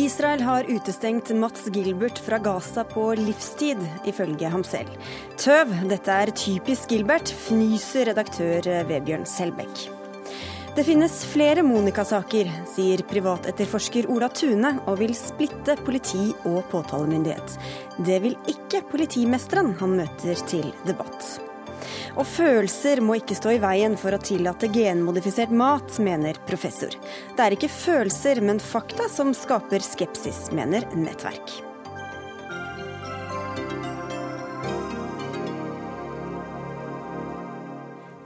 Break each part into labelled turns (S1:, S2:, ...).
S1: Israel har utestengt Mats Gilbert fra Gaza på livstid, ifølge ham selv. Tøv, dette er typisk Gilbert, fnyser redaktør Vebjørn Selbekk. Det finnes flere Monica-saker, sier privatetterforsker Ola Tune, og vil splitte politi og påtalemyndighet. Det vil ikke politimesteren han møter til debatt. Og følelser må ikke stå i veien for å tillate genmodifisert mat, mener professor. Det er ikke følelser, men fakta som skaper skepsis, mener Nettverk.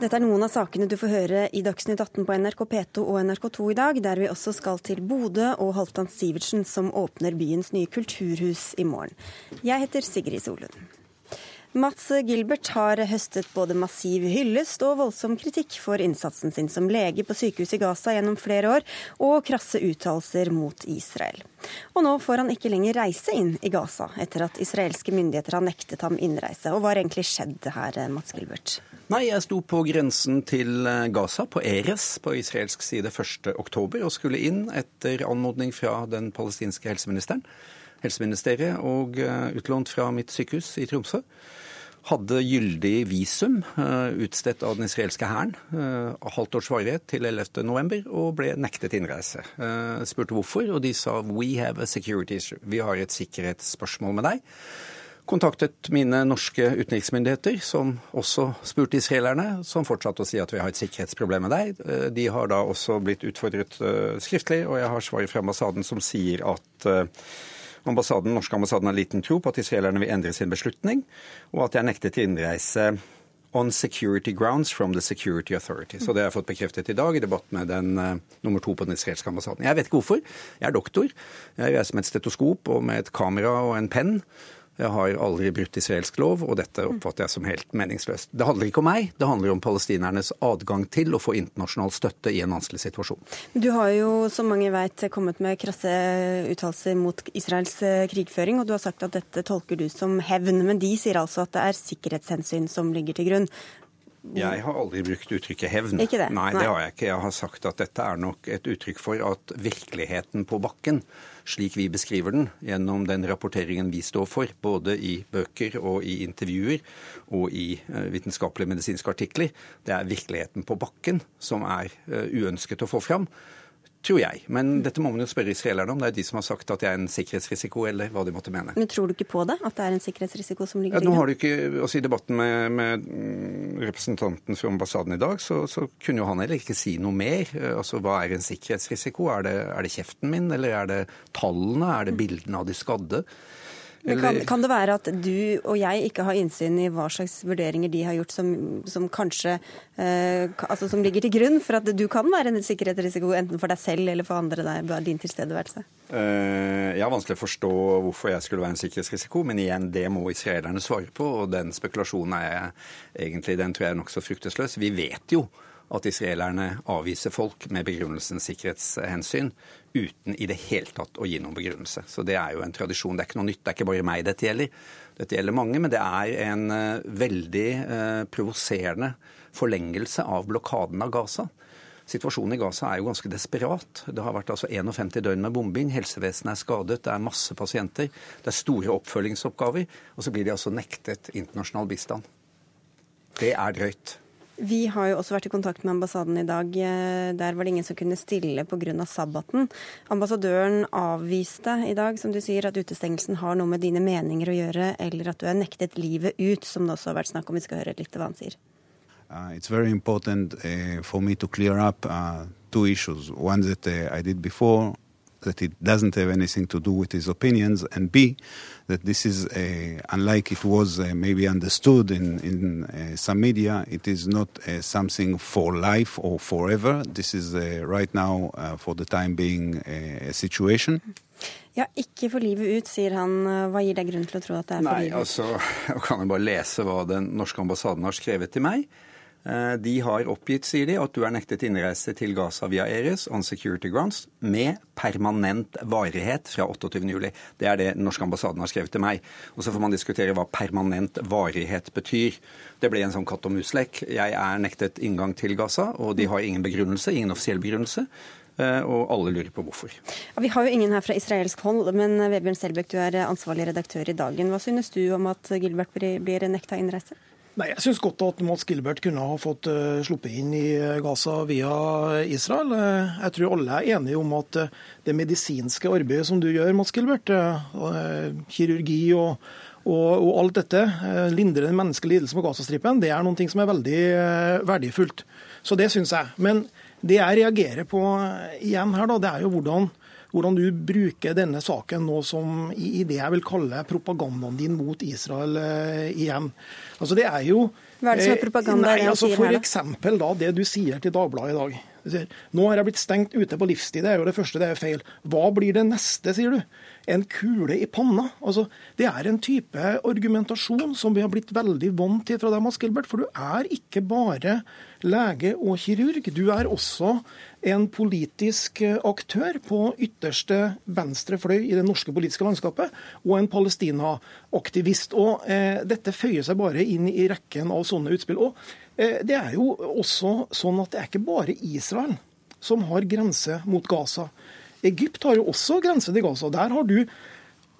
S1: Dette er noen av sakene du får høre i Dagsnytt 18 på NRK P2 og NRK2 i dag, der vi også skal til Bodø og Halvdan Sivertsen, som åpner byens nye kulturhus i morgen. Jeg heter Sigrid Solund. Mats Gilbert har høstet både massiv hyllest og voldsom kritikk for innsatsen sin som lege på sykehuset i Gaza gjennom flere år, og krasse uttalelser mot Israel. Og nå får han ikke lenger reise inn i Gaza, etter at israelske myndigheter har nektet ham innreise. Og hva har egentlig skjedd her, Mats Gilbert?
S2: Nei, jeg sto på grensen til Gaza, på Eres, på israelsk side 1.10, og skulle inn etter anmodning fra den palestinske helseministeren helseministeriet og eh, utlånt fra mitt sykehus i Tromsø hadde gyldig visum uh, utstedt av den israelske hæren, uh, halvt års varighet til 11.11, og ble nektet innreise. Uh, spurte hvorfor, og de sa we have a security issue. Vi har et sikkerhetsspørsmål med deg. Kontaktet mine norske utenriksmyndigheter, som også spurte israelerne, som fortsatte å si at vi har et sikkerhetsproblem med deg. De har da også blitt utfordret skriftlig, og jeg har svaret fra ambassaden som sier at Ambassaden, norske ambassaden har liten tro på at israelerne vil endre sin beslutning, og at de er nektet innreise on security grounds from the security authority. Så det har jeg fått bekreftet i dag i debatt med den uh, nummer to på den israelske ambassaden. Jeg vet ikke hvorfor. Jeg er doktor. Jeg reiser med et stetoskop og med et kamera og en penn. Jeg har aldri brutt israelsk lov, og dette oppfatter jeg som helt meningsløst. Det handler ikke om meg, det handler om palestinernes adgang til å få internasjonal støtte i en vanskelig situasjon.
S1: Du har jo, som mange vet, kommet med krasse uttalelser mot Israels eh, krigføring, og du har sagt at dette tolker du som hevn. Men de sier altså at det er sikkerhetshensyn som ligger til grunn.
S2: Jeg har aldri brukt uttrykket hevn.
S1: Ikke det?
S2: Nei, det har jeg ikke. Jeg har sagt at dette er nok et uttrykk for at virkeligheten på bakken, slik vi beskriver den gjennom den rapporteringen vi står for, både i bøker og i intervjuer og i eh, vitenskapelige medisinske artikler, det er virkeligheten på bakken som er eh, uønsket å få fram tror jeg. Men dette må man jo spørre israelerne om. Det er de som har sagt at det er en sikkerhetsrisiko, eller hva de måtte mene.
S1: Men tror du ikke på det? At det er en sikkerhetsrisiko som ligger
S2: ja, Nå har du ikke, altså I debatten med, med mm, representanten fra ambassaden i dag, så, så, kunne jo han heller ikke si noe mer. Altså, Hva er en sikkerhetsrisiko? Er det, er det kjeften min, eller er det tallene? Er det bildene av de skadde?
S1: Men kan, kan, det være at du og jeg ikke har innsyn i hva slags vurderinger de har gjort som, som kanskje eh, altså som ligger til grunn for at du kan være en sikkerhetsrisiko enten for deg selv eller for andre der, din tilstedeværelse?
S2: Eh, jeg har vanskelig å forstå hvorfor jeg skulle være en sikkerhetsrisiko, men igjen, det må israelerne svare på. Og den spekulasjonen er jeg, egentlig, den tror jeg er nokså fruktesløs. Vi vet jo at israelerne avviser folk med begrunnelsen sikkerhetshensyn uten i det hele tatt å gi noen begrunnelse. Så det er jo en tradisjon. Det er ikke noe nytt. Det er ikke bare meg dette gjelder. Dette gjelder mange, men det er en uh, veldig uh, provoserende forlengelse av blokaden av Gaza. Situasjonen i Gaza er jo ganske desperat. Det har vært altså 51 døgn med bombing. Helsevesenet er skadet, det er masse pasienter. Det er store oppfølgingsoppgaver. Og så blir de altså nektet internasjonal bistand. Det er drøyt.
S1: Vi har jo også vært i kontakt med ambassaden i dag. Eh, der var det ingen som kunne stille pga. sabbaten. Ambassadøren avviste i dag som du sier, at utestengelsen har noe med dine meninger å gjøre, eller at du er nektet livet ut, som det også har vært snakk om. Vi skal høre litt hva han sier.
S3: Uh, it's very important uh, for me to clear up uh, two issues. One that uh, I did before, that it doesn't have anything to do with his opinions, and B, that this is, a, unlike it was uh, maybe understood in, in uh, some media, it is not uh, something for life or forever. This is uh, right now, uh, for the time being, a situation.
S1: Ja, ikke for livet ut, sier han. Hva gir deg grunn til å tro at det er for
S2: Nei,
S1: livet ut?
S2: Nei, Altså, jeg kan jo bare lese hva den norske ambassaden har skrevet til meg. Eh, de har oppgitt, sier de, at du er nektet innreise til Gaza via Eres on security grounds med permanent varighet fra 28.07. Det er det den norske ambassaden har skrevet til meg. Og så får man diskutere hva permanent varighet betyr. Det ble en sånn katt og mus-lek. Jeg er nektet inngang til Gaza, og de har ingen begrunnelse, ingen offisiell begrunnelse. Eh, og alle lurer på hvorfor.
S1: Ja, vi har jo ingen her fra israelsk hold, men Vebjørn Selbekk, du er ansvarlig redaktør i Dagen. Hva synes du om at Gilbert blir nekta innreise?
S4: Nei, Jeg syns godt at Mats Gilbert kunne ha fått uh, sluppet inn i eh, Gaza via Israel. Uh, jeg tror alle er enige om at det medisinske arbeidet som du gjør, Mats Gilbert, kirurgi og, og, og, alt dette, lindre den menneskelige lidelsen på Gazastripen, det er noe som er veldig verdifullt. Så det syns jeg. Men det jeg reagerer på igjen her, da, det er jo hvordan hvordan du bruker denne saken nå som i det jeg vil kalle propagandaen din mot Israel eh, igjen. Altså det er jo
S1: Hva er det som er eh, propaganda?
S4: Nei, altså for eksempel da, det du sier til Dagbladet i dag. Nå har jeg blitt stengt ute på livstid. Det er jo det første, det er feil. Hva blir det neste, sier du? En kule i panna? Altså, det er en type argumentasjon som vi har blitt veldig vant til fra deg, Mads Gilbert. For du er ikke bare lege og kirurg. Du er også en politisk eh, aktør på ytterste venstre fløy i det norske politiske landskapet, og en Palestina-aktivist. Og eh, Dette føyer seg bare inn i rekken av sånne utspill. Og Det er jo også sånn at det er ikke bare Israel som har grense mot Gaza. Egypt har jo også grense til Gaza. Der har du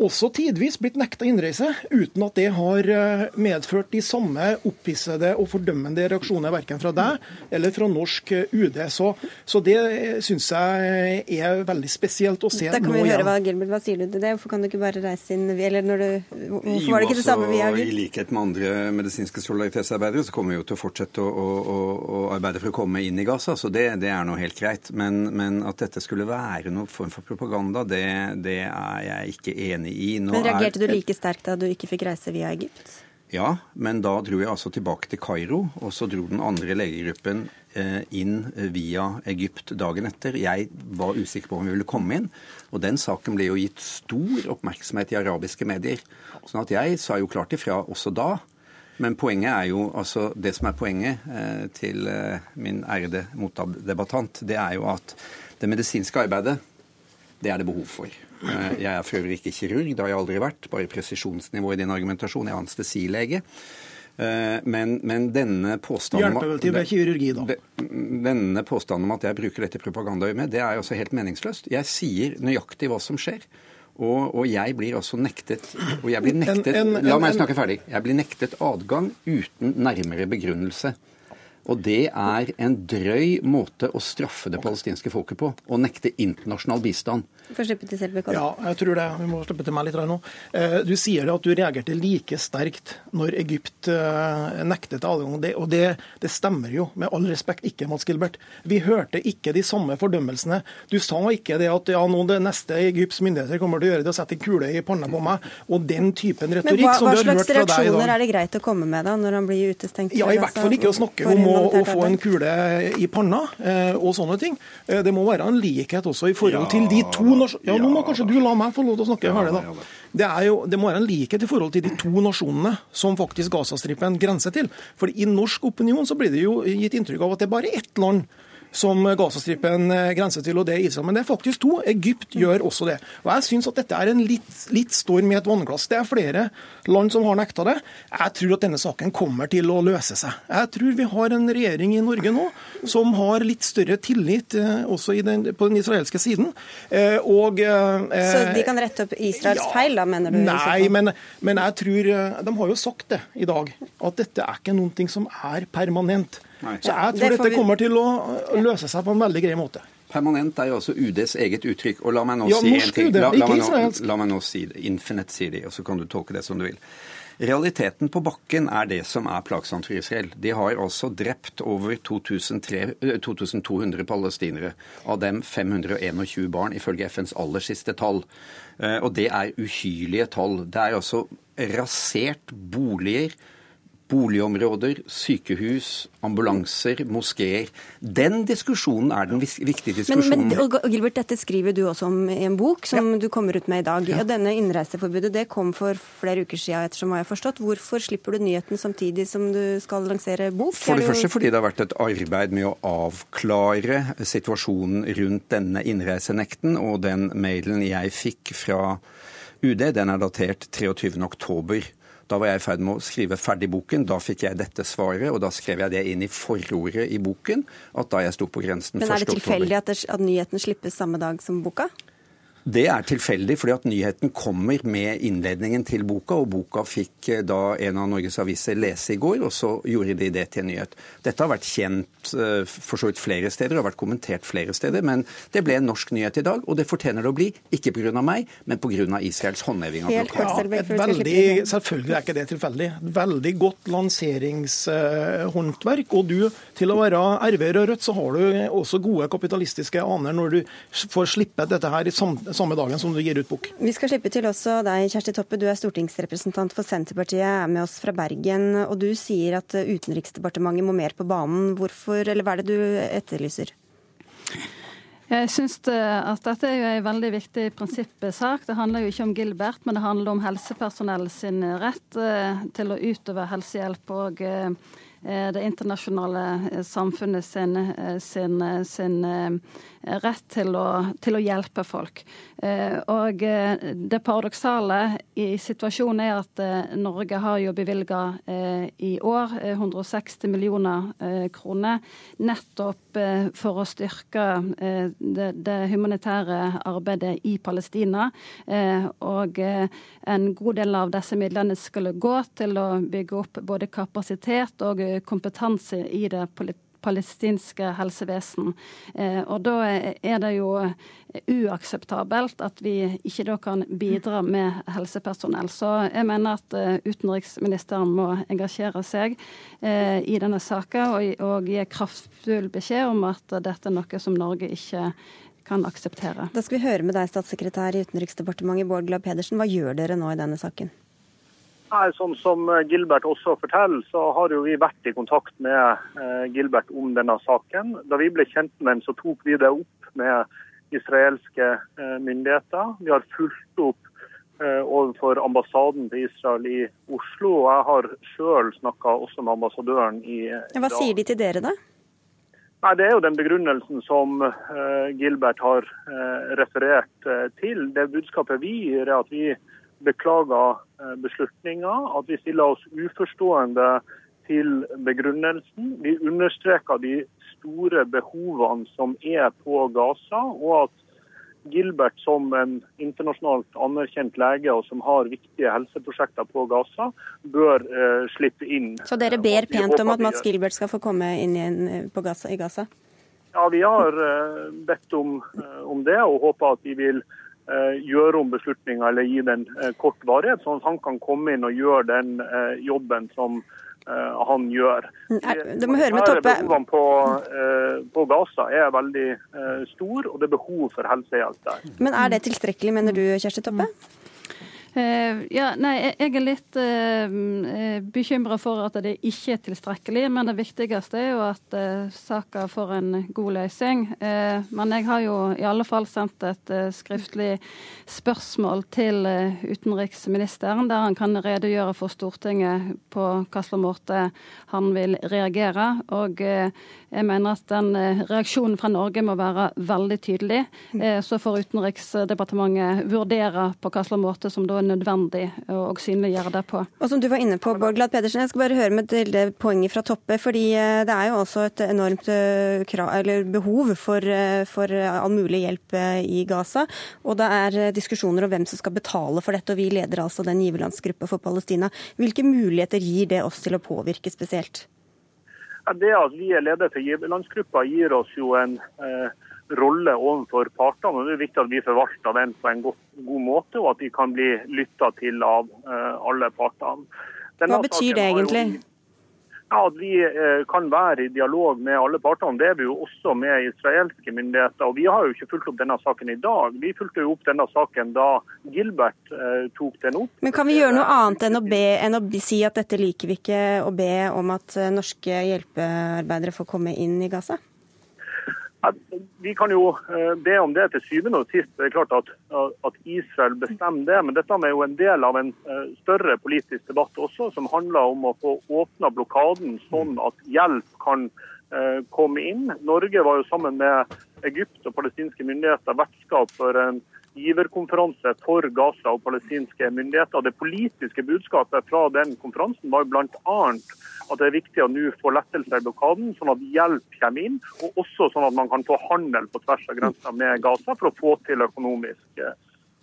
S4: også tidvis blitt nekta innreise, uten at det har eh, medført de samme opphissede og fordømmende reaksjoner verken fra deg eller fra norsk eh, UD. Så, så det eh, syns jeg er veldig spesielt å se nå igjen.
S1: Da kan vi høre hva Gilbert, hva sier du til det? Hvorfor kan du ikke bare reise inn eller når du, Hvorfor var det ikke det samme vi
S2: har gjort? I likhet med andre medisinske solidaritetsarbeidere så kommer vi jo til å fortsette å, å, å arbeide for å komme inn i Gaza, så det, det er nå helt greit. Men, men, at dette skulle være noen form for propaganda, det, det er jeg ikke enig enig i.
S1: Nå men Reagerte er... du like sterkt da du ikke fikk reise via Egypt?
S2: Ja, men da dro jeg altså tilbake til Kairo, og så dro den andre legegruppen eh, inn via Egypt dagen etter. Jeg var usikker på om vi ville komme inn, og den saken ble jo gitt stor oppmerksomhet i arabiske medier. Sånn at jeg sa jo klart ifra også da. Men poenget er jo, altså det som er poenget eh, til eh, min ærede motdebattant, det er jo at det medisinske arbeidet, det er det behov for. Eh, jeg er for øvrig ikke kirurg, det har jeg aldri vært. Bare presisjonsnivå i din argumentasjon. Jeg er anestesilege. Eh, men, men, denne påstanden
S4: Hjelper vel til kirurgi, da.
S2: Denne påstanden om at jeg bruker dette propagandaøyemed, det er altså helt meningsløst. Jeg sier nøyaktig hva som skjer. Og, og, jeg blir altså nektet og jeg blir nektet, en, en, en, La meg snakke ferdig. Jeg blir nektet adgang uten nærmere begrunnelse. Og det er en drøy måte å straffe det palestinske folket på. Å nekte internasjonal bistand.
S1: Får slippe til Selbekk
S4: Ja, jeg tror det. Vi må slippe til meg litt nå. Eh, du sier at du reagerte like sterkt når Egypt eh, nektet adgang. Og det, det, stemmer jo, med all respekt, ikke, Mats Gilbert. Vi hørte ikke de samme fordømmelsene. Du sa ikke det at ja, nå det neste Egypts myndigheter kommer til å gjøre det å sette en kule i panna på meg, og den typen retorikk
S1: hva,
S4: som
S1: du har hørt fra deg i dag. Hva slags reaksjoner er det greit å komme med da, når han blir utestengt?
S4: Ja, I hvert fall ikke å snakke om å, å få en kule i panna eh, og sånne ting. Det må være en likhet også i forhold til de to ja, nå må kanskje du la meg få lov til å snakke ferdig, da. Det, jo, det, må være en likhet i forhold til de to nasjonene som faktisk Gazastripen grenser til. For i norsk opinion så blir det jo gitt inntrykk av at det er bare ett land som Gazastripen eh, grenser til, og det er Israel. Men det er faktisk to. Egypt gjør også det. Og Jeg syns at dette er en litt, litt storm i et vannglass. Det er flere land som har nekta det. Jeg tror at denne saken kommer til å løse seg. Jeg tror vi har en regjering i Norge nå som har litt større tillit eh, også den, på den israelske siden.
S1: Eh, og, Så de kan rette opp Israels ja, feil, da, mener du?
S4: Nei, men, men jeg tror De har jo sagt det i dag, at dette er ikke noe som er permanent. Nei. Så jeg tror dette kommer til å løse seg på en veldig grei måte.
S2: Permanent er jo også UDs eget uttrykk. Og la meg nå ja, si en ting. La, la, meg nå, la, meg nå, si det. Infinite sier de, og så kan du tolke det som du vil. Realiteten på bakken er det som er plagsomt for Israel. De har altså drept over 2200 eh, palestinere. Av dem 521 barn, ifølge FNs aller siste tall. Og det er uhyrlige tall. Det er altså rasert boliger boligområder, sykehus, ambulanser, moskeer. Den diskusjonen er den viktige diskusjonen.
S1: Men, men Gilbert, dette skriver du også om i en bok som ja. du kommer ut med i dag. Ja. Og denne innreiseforbudet det kom for flere uker siden, ettersom jeg har forstått. Hvorfor slipper du nyheten samtidig som du skal lansere bok?
S2: For det, det første fordi det har vært et arbeid med å avklare situasjonen rundt denne innreisenekten, og den mailen jeg fikk fra UD, den er datert 23.10. Da var jeg i ferd med å skrive ferdig boken. Da fikk jeg dette svaret, og da skrev jeg det inn i forordet i boken. At da jeg sto på grensen 1. oktober.
S1: Men er det tilfeldig at, at nyheten slippes samme dag som boka?
S2: Det er tilfeldig, fordi at nyheten kommer med innledningen til boka, og boka fikk eh, da en av Norges aviser lese i går, og så gjorde de det til en nyhet. Dette har vært kjent eh, for så vidt flere steder, har vært kommentert flere steder, men det ble en norsk nyhet i dag, og det fortjener det å bli, ikke pga. meg, men pga. Israels håndheving av
S4: blokaden. Ja, veldig, selvfølgelig er ikke det tilfeldig. Veldig godt lanseringshåndverk, og du, til å være RV-er og Rødt, så har du også gode kapitalistiske aner når du får slippe dette her i samme samme dagen som du gir ut bok.
S1: Vi skal slippe til også deg, Kjersti Toppe. Du er stortingsrepresentant for Senterpartiet, er med oss fra Bergen. Og du sier at Utenriksdepartementet må mer på banen. Hvorfor, eller hva er det du etterlyser?
S5: Jeg syns at dette er jo en veldig viktig prinsippsak. Det handler jo ikke om Gilbert, men det handler om helsepersonell sin rett eh, til å utøve helsehjelp. og eh, det internasjonale samfunnet sin, eh, sin, sin rett til å, til å hjelpe folk. Eh, og eh, det paradoksale i situasjonen er at eh, Norge har jo bevilga i år 160 millioner kroner nettopp for å styrke det, det humanitære arbeidet i Palestina. Og en god del av disse midlene skulle gå til å bygge opp både kapasitet og kompetanse i det palestinske helsevesen. Eh, og da er det jo uakseptabelt at vi ikke da kan bidra med helsepersonell. Så jeg mener at eh, utenriksministeren må engasjere seg eh, i denne saka og gi kraftfull beskjed om at dette er noe som Norge ikke kan akseptere.
S1: Da skal vi høre med deg, statssekretær i Utenriksdepartementet Bård Glad Pedersen. Hva gjør dere nå i denne saken?
S6: Nei, sånn som eh, Gilbert også forteller, så har jo vi vært i kontakt med eh, Gilbert om denne saken. Da vi ble kjent med den, så tok vi det opp med israelske eh, myndigheter. Vi har fulgt opp overfor ambassaden til Israel i Oslo. Og jeg har sjøl snakka også med ambassadøren i.
S1: Hva sier de til dere, da?
S6: Nei, Det er jo den begrunnelsen som Gilbert har referert til. Det budskapet vi gir, er at vi beklager eh, beslutninga, at vi stiller oss uforstående til begrunnelsen. Vi understreker de store behovene som er på Gaza, og at Gilbert som en internasjonalt anerkjent lege og som har viktige helseprosjekter på Gaza, bør uh, slippe inn.
S1: Så dere ber pent om at Mats Gilbert skal få komme inn igjen på Gaza, i Gaza?
S6: Ja, vi har uh, bedt om, uh, om, det, og håper at de vil Eh, gjøre om beslutninga eller gi den eh, kort varighet, sånn at han kan komme inn og gjøre den eh, jobben som han gjør.
S1: Mm, høre med Toppe.
S6: Behovene på, på Gaza er veldig stor, og det er behov for helsehjelp der.
S1: Men er det tilstrekkelig, mener du, Kjersti Toppe? Mm.
S5: Eh, ja, nei, jeg er litt uh, eh, bekymra for at det ikke er tilstrekkelig. Men det viktigste er jo at saka får en god løsning. Men jeg har jo i alle fall sendt et skriftlig spørsmål til utenriksministeren, der han kan redegjøre for Stortinget på slags måte han vil reagere. Og jeg mener at den reaksjonen fra Norge må være veldig tydelig. Så får Utenriksdepartementet vurdere på hva slags måte som da nødvendig å synliggjøre det på.
S1: Og som du var inne på, Bård Glad Pedersen, jeg skal bare høre med til det poenget fra Toppe. fordi eh, det er jo også et enormt eh, behov for, eh, for, all mulig hjelp i Gaza. Og det er diskusjoner om hvem som skal betale for dette, og vi leder altså den giverlandsgruppa for Palestina. Hvilke muligheter gir det oss til å påvirke spesielt?
S6: Det at vi er leder for giverlandsgruppa gir oss jo en eh, rolle overfor partene. og Det er viktig at vi forvalter den på en god, god måte, og at de kan bli lytta til av eh, alle partene.
S1: Denne Hva betyr det egentlig?
S6: Jo, Ja, At vi eh, kan være i dialog med alle partene, det er vi jo også med israelske myndigheter. Og Vi har jo ikke fulgt opp denne saken i dag. Vi fulgte jo opp denne saken da Gilbert eh, tok den opp.
S1: Men kan vi gjøre noe annet enn å, be, enn å si at dette liker vi ikke, og be om at norske hjelpearbeidere får komme inn i Gaza?
S6: Vi kan jo eh, be om det til syvende og sist. Det er klart at, at, Israel bestemmer det. Men dette er jo en del av en eh, større politisk debatt også, som handler om å få åpna blokaden sånn at hjelp kan eh, komme inn. Norge var jo sammen med Egypt og palestinske myndigheter vertskap for en giverkonferanse for Gaza og palestinske myndigheter. Det politiske budskapet fra den konferansen var bl.a. at det er viktig å nå få lettelser i blokaden, sånn at hjelp kommer inn, og også sånn at man kan få handel på tvers av grensa med Gaza for å få til økonomisk,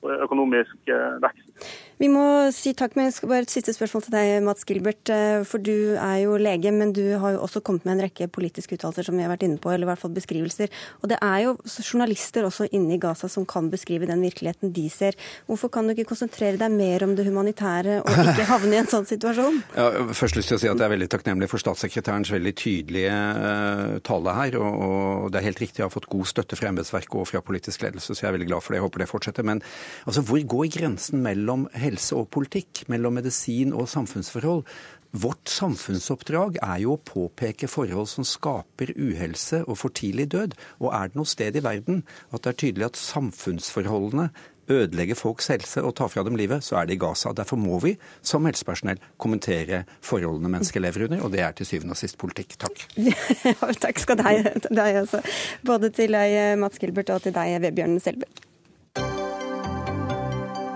S6: økonomisk eh, vekst.
S1: Vi må si takk, men jeg skal bare et siste spørsmål til deg, Mats Gilbert. Eh, for du er jo lege, men du har jo også kommet med en rekke politiske uttalelser som vi har vært inne på, eller i hvert fall beskrivelser. Og det er jo journalister også inne i Gaza som kan beskrive den virkeligheten de ser. Hvorfor kan du ikke konsentrere deg mer om det humanitære og ikke havne i en sånn situasjon?
S2: Ja, først lyst til å si at jeg er veldig takknemlig for statssekretærens veldig tydelige uh, tale her. Og, og, det er helt riktig, jeg har fått god støtte fra embetsverket og fra politisk ledelse, så jeg er veldig glad for det. Jeg håper det fortsetter. Men altså, hvor går grensen mellom helse helse og politikk, mellom medisin og samfunnsforhold. Vårt samfunnsoppdrag er jo å påpeke forhold som skaper uhelse og for tidlig død. Og er det noe sted i verden at det er tydelig at samfunnsforholdene ødelegger folks helse og tar fra dem livet, så er det i Gaza. Derfor må vi som helsepersonell kommentere forholdene mennesker lever under, og det er til syvende og sist politikk. Takk.
S1: takk skal deg, deg også. Både til deg, Mats Gilbert, og til deg, Vebjørn Selbekk.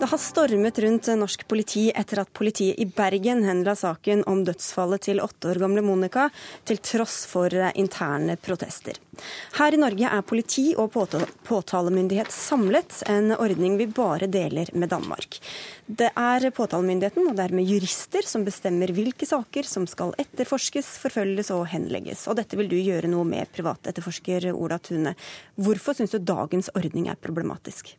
S1: Det har stormet rundt norsk politi etter at politiet i Bergen henla saken om dødsfallet til åtte år gamle Monica, til tross for interne protester. Her i Norge er politi og påtalemyndighet samlet, en ordning vi bare deler med Danmark. Det er påtalemyndigheten og dermed jurister som bestemmer hvilke saker som skal etterforskes, forfølges og henlegges. Og dette vil du gjøre noe med, privatetterforsker Ola Tune. Hvorfor syns du dagens ordning er problematisk?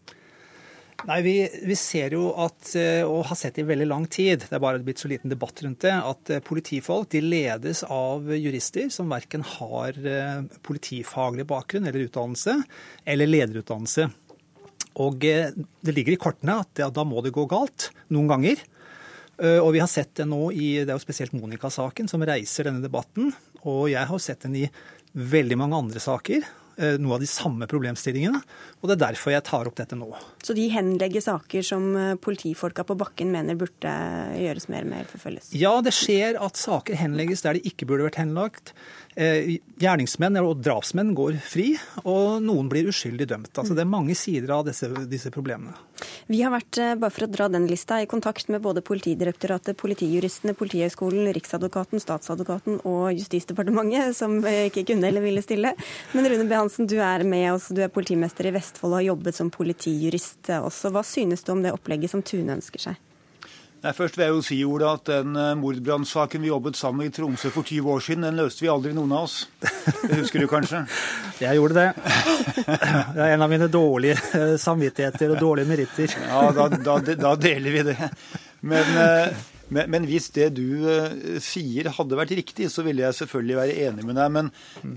S7: Nei, vi, vi, ser jo at, eh, og har sett i veldig lang tid, det er bare blitt så liten debatt rundt det, at eh, politifolk de ledes av jurister som verken har eh, politifaglig bakgrunn eller utdannelse, eller lederutdannelse. Og det ligger i kortene at da må det gå galt noen ganger. Og vi har sett det nå i det er jo spesielt Monica-saken som reiser denne debatten. Og jeg har sett den i veldig mange andre saker. Noe av de samme problemstillingene. Og det er derfor jeg tar opp dette nå.
S1: Så de henlegger saker som eh, politifolka på bakken mener burde gjøres mer med eller forfølges?
S7: Ja, det skjer at saker henlegges der de ikke burde vært henlagt. Eh, gjerningsmenn og drapsmenn går fri, og noen blir uskyldig dømt. Altså, det er mange sider av disse, disse, problemene.
S1: Vi har vært, eh, bare for å dra den lista, i kontakt med både Politidirektoratet, Politijuristene, Politihøgskolen, Riksadvokaten, Statsadvokaten og Justisdepartementet, som ikke kunne eller ville stille. Men Rune B. Hansen, du er med oss, du er politimester i Vestfold og har jobbet som politijurist også. Hva synes du om det opplegget som Tune ønsker seg?
S8: Nei, først vil jeg jo si Ola, at Den uh, mordbrannsaken vi jobbet sammen i Tromsø for 20 år siden, den løste vi aldri, noen av oss. Det husker du kanskje?
S7: Jeg gjorde det. Det er en av mine dårlige uh, samvittigheter og dårlige meritter.
S8: Ja, da, da, da deler vi det. Men uh, men, men, hvis det du sier hadde vært riktig, så ville jeg selvfølgelig være enig med deg. Men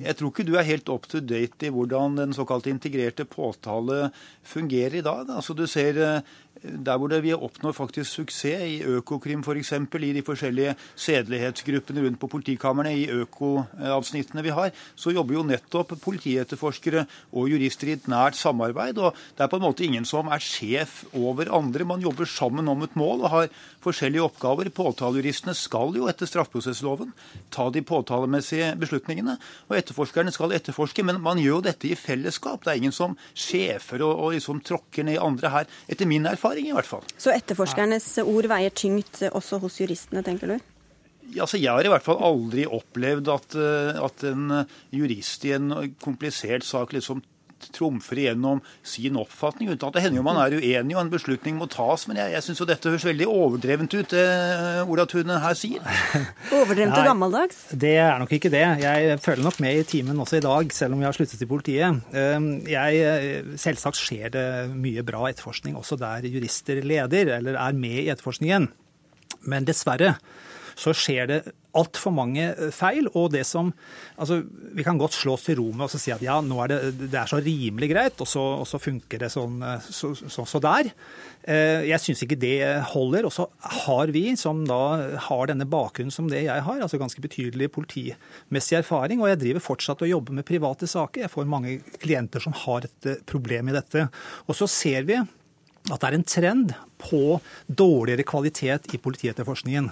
S8: jeg tror ikke du er helt up to date i hvordan den såkalte integrerte påtale fungerer i dag. Altså Du ser der hvor det, vi oppnår faktisk suksess, i Økokrim f.eks., i de forskjellige sedelighetsgruppene rundt på politikamrene, i økoavsnittene vi har, så jobber jo nettopp politietterforskere og jurister i et nært samarbeid. og Det er på en måte ingen som er sjef over andre. Man jobber sammen om et mål og har forskjellige oppgaver. Påtalejuristene skal jo etter straffeprosessloven ta de påtalemessige beslutningene, og etterforskerne skal etterforske. Men man gjør jo dette i fellesskap. Det er ingen som sjefer og, og liksom tråkker ned andre her, etter min erfaring erfaring, i hvert fall.
S1: Så etterforskernes ord veier tyngt også hos juristene, tenker du?
S8: Altså, jeg har i hvert fall aldri opplevd at, eh, at en jurist i en komplisert sak liksom trumfer igjennom sin oppfatning. uten at Det hender jo man er uenig og en beslutning må tas, men jeg, jeg syns jo dette høres veldig overdrevent ut, det Ola Tune her sier.
S1: Overdrevent og gammeldags?
S7: Det er nok ikke det. Jeg føler nok med i timen også i dag, selv om jeg har sluttet i politiet. Ehm, jeg, selvsagt skjer det mye bra etterforskning også der jurister leder eller er med i etterforskningen. Men dessverre så skjer det altfor mange eh, feil. Og det som Altså, vi kan godt slå oss til ro med og si at ja, nå er det, det er så rimelig greit, og så, og så funker det sånn så, så, så der. Eh, jeg syns ikke det holder. Og så har vi, som da har denne bakgrunnen som det jeg har, altså ganske betydelig politimessig erfaring, og jeg driver fortsatt og jobber med private saker. Jeg får mange klienter som har et eh, problem i dette. Og så ser vi at det er en trend på dårligere kvalitet i politietterforskningen.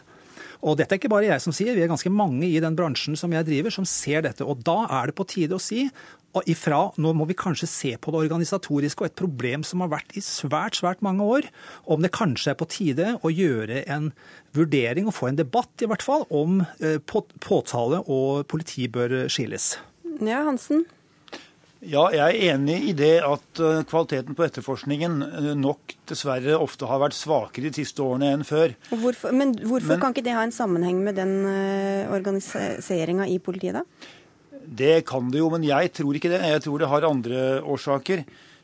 S7: Og dette er ikke bare jeg som sier, vi er ganske mange i den bransjen som jeg driver, som ser dette. Og da er det på tide å si og ifra nå må vi kanskje se på det organisatoriske og et problem som har vært i svært, svært mange år, om det kanskje er på tide å gjøre en vurdering og få en debatt i hvert fall om eh, påtale og politi bør skilles.
S1: Ja, Hansen?
S8: Ja, jeg er enig i det at eh, kvaliteten på etterforskningen eh, nok dessverre ofte har vært svakere de siste årene enn før.
S1: Hvorfor, men hvorfor men, kan ikke det ha en sammenheng med den uh, organiseringa i politiet, da?
S8: Det kan det jo, men jeg tror ikke det. Jeg tror det har andre årsaker.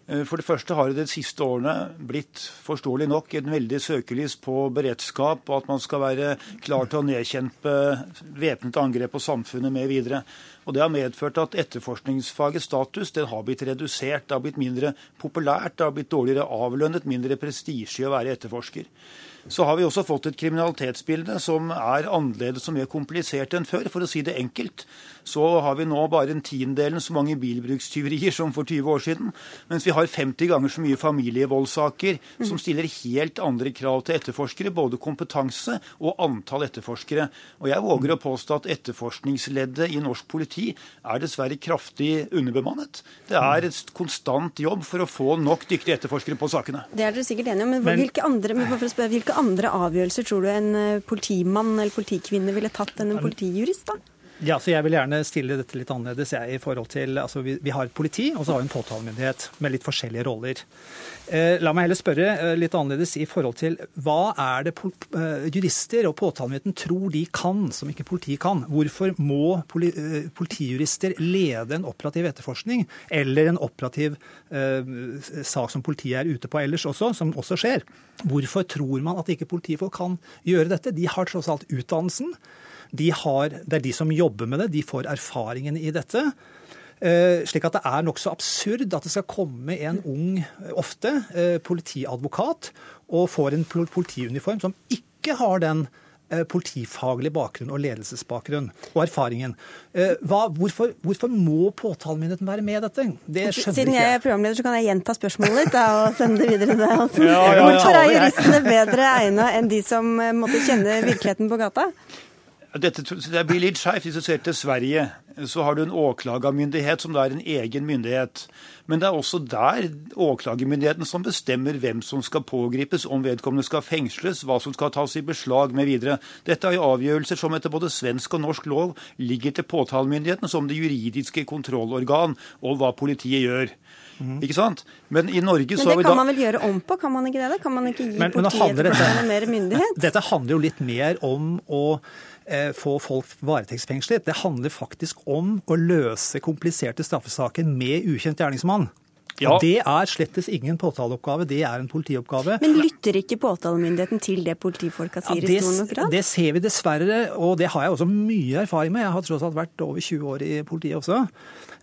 S8: For det første har det de siste årene blitt forståelig nok en veldig søkelys på beredskap, og at man skal være klar til å nedkjempe væpnet angrep på samfunnet med videre. Og Det har medført at etterforskningsfagets status den har blitt redusert. Det har blitt mindre populært, det har blitt dårligere avlønnet, mindre prestisje å være etterforsker. Så har vi også fått et kriminalitetsbilde som er annerledes og mer komplisert enn før. For å si det enkelt, så har vi nå bare en tiendedelen så mange bilbrukstyverier som for 20 år siden. Mens vi har 50 ganger så mye familievoldssaker som stiller helt andre krav til etterforskere. Både kompetanse og antall etterforskere. Og jeg våger å påstå at etterforskningsleddet i norsk politi er dessverre kraftig underbemannet. Det er et konstant jobb for å få nok dyktige etterforskere på sakene.
S1: Det er dere sikkert enige om, men hvilke andre, men for å spørre, hvilke andre avgjørelser tror du en eh, politimann eller politikvinne ville tatt enn en politijurist, da?
S7: Ja, så Jeg vil gjerne stille dette litt annerledes. Jeg, i forhold til, altså vi, vi, har et politi og så har vi en påtalemyndighet med litt forskjellige roller. Eh, la meg heller spørre eh, litt annerledes i forhold til hva er det eh, jurister og påtalemyndigheten tror de kan som ikke politiet kan? Hvorfor må poli, eh, politijurister lede en operativ etterforskning eller en operativ eh, sak som politiet er ute på ellers også, som også skjer? Hvorfor tror man at ikke politifolk kan gjøre dette? De har tross alt utdannelsen. De har, det er de som jobber med det, de får erfaringen i dette. Uh, slik at det er nokså absurd at det skal komme en ung, ofte uh, politiadvokat, og får en politiuniform som ikke har den uh, politifaglige bakgrunn og ledelsesbakgrunn og erfaringen. Hva, hvorfor, hvorfor, må påtalemyndigheten være med i dette? Det skjønner
S1: Siden jeg er programleder, så kan jeg gjenta spørsmålet ditt da, og sende det videre til deg. Ja, ja, ja, hvorfor er juristene bedre egna enn de som måtte kjenne virkeligheten på gata?
S8: Dette, det blir litt skeivt. Hvis du ser til Sverige, så har du en åklagermyndighet som da er en egen myndighet. Men det er også der åklagermyndigheten som bestemmer hvem som skal pågripes, om vedkommende skal fengsles, hva som skal tas i beslag mv. Dette er jo avgjørelser som etter både svensk og norsk lov ligger til påtalemyndigheten som det juridiske kontrollorgan, og hva politiet gjør. Mm. Ikke sant? Men i Norge
S1: så
S8: har vi
S1: da Men det kan man vel gjøre om på, kan man ikke det? Kan man ikke gi men, politiet men mer myndighet?
S7: Dette handler jo litt mer om å få folk varetektsfengslet. Det handler faktisk om å løse kompliserte straffesaker med ukjent gjerningsmann. Ja. Og Det er slettes ingen påtaleoppgave, det er en politioppgave.
S1: Men lytter ikke påtalemyndigheten til det politifolka sier ja, det, i stor nok grad?
S7: Det ser vi dessverre, og det har jeg også mye erfaring med. Jeg har tross alt vært over 20 år i politiet også.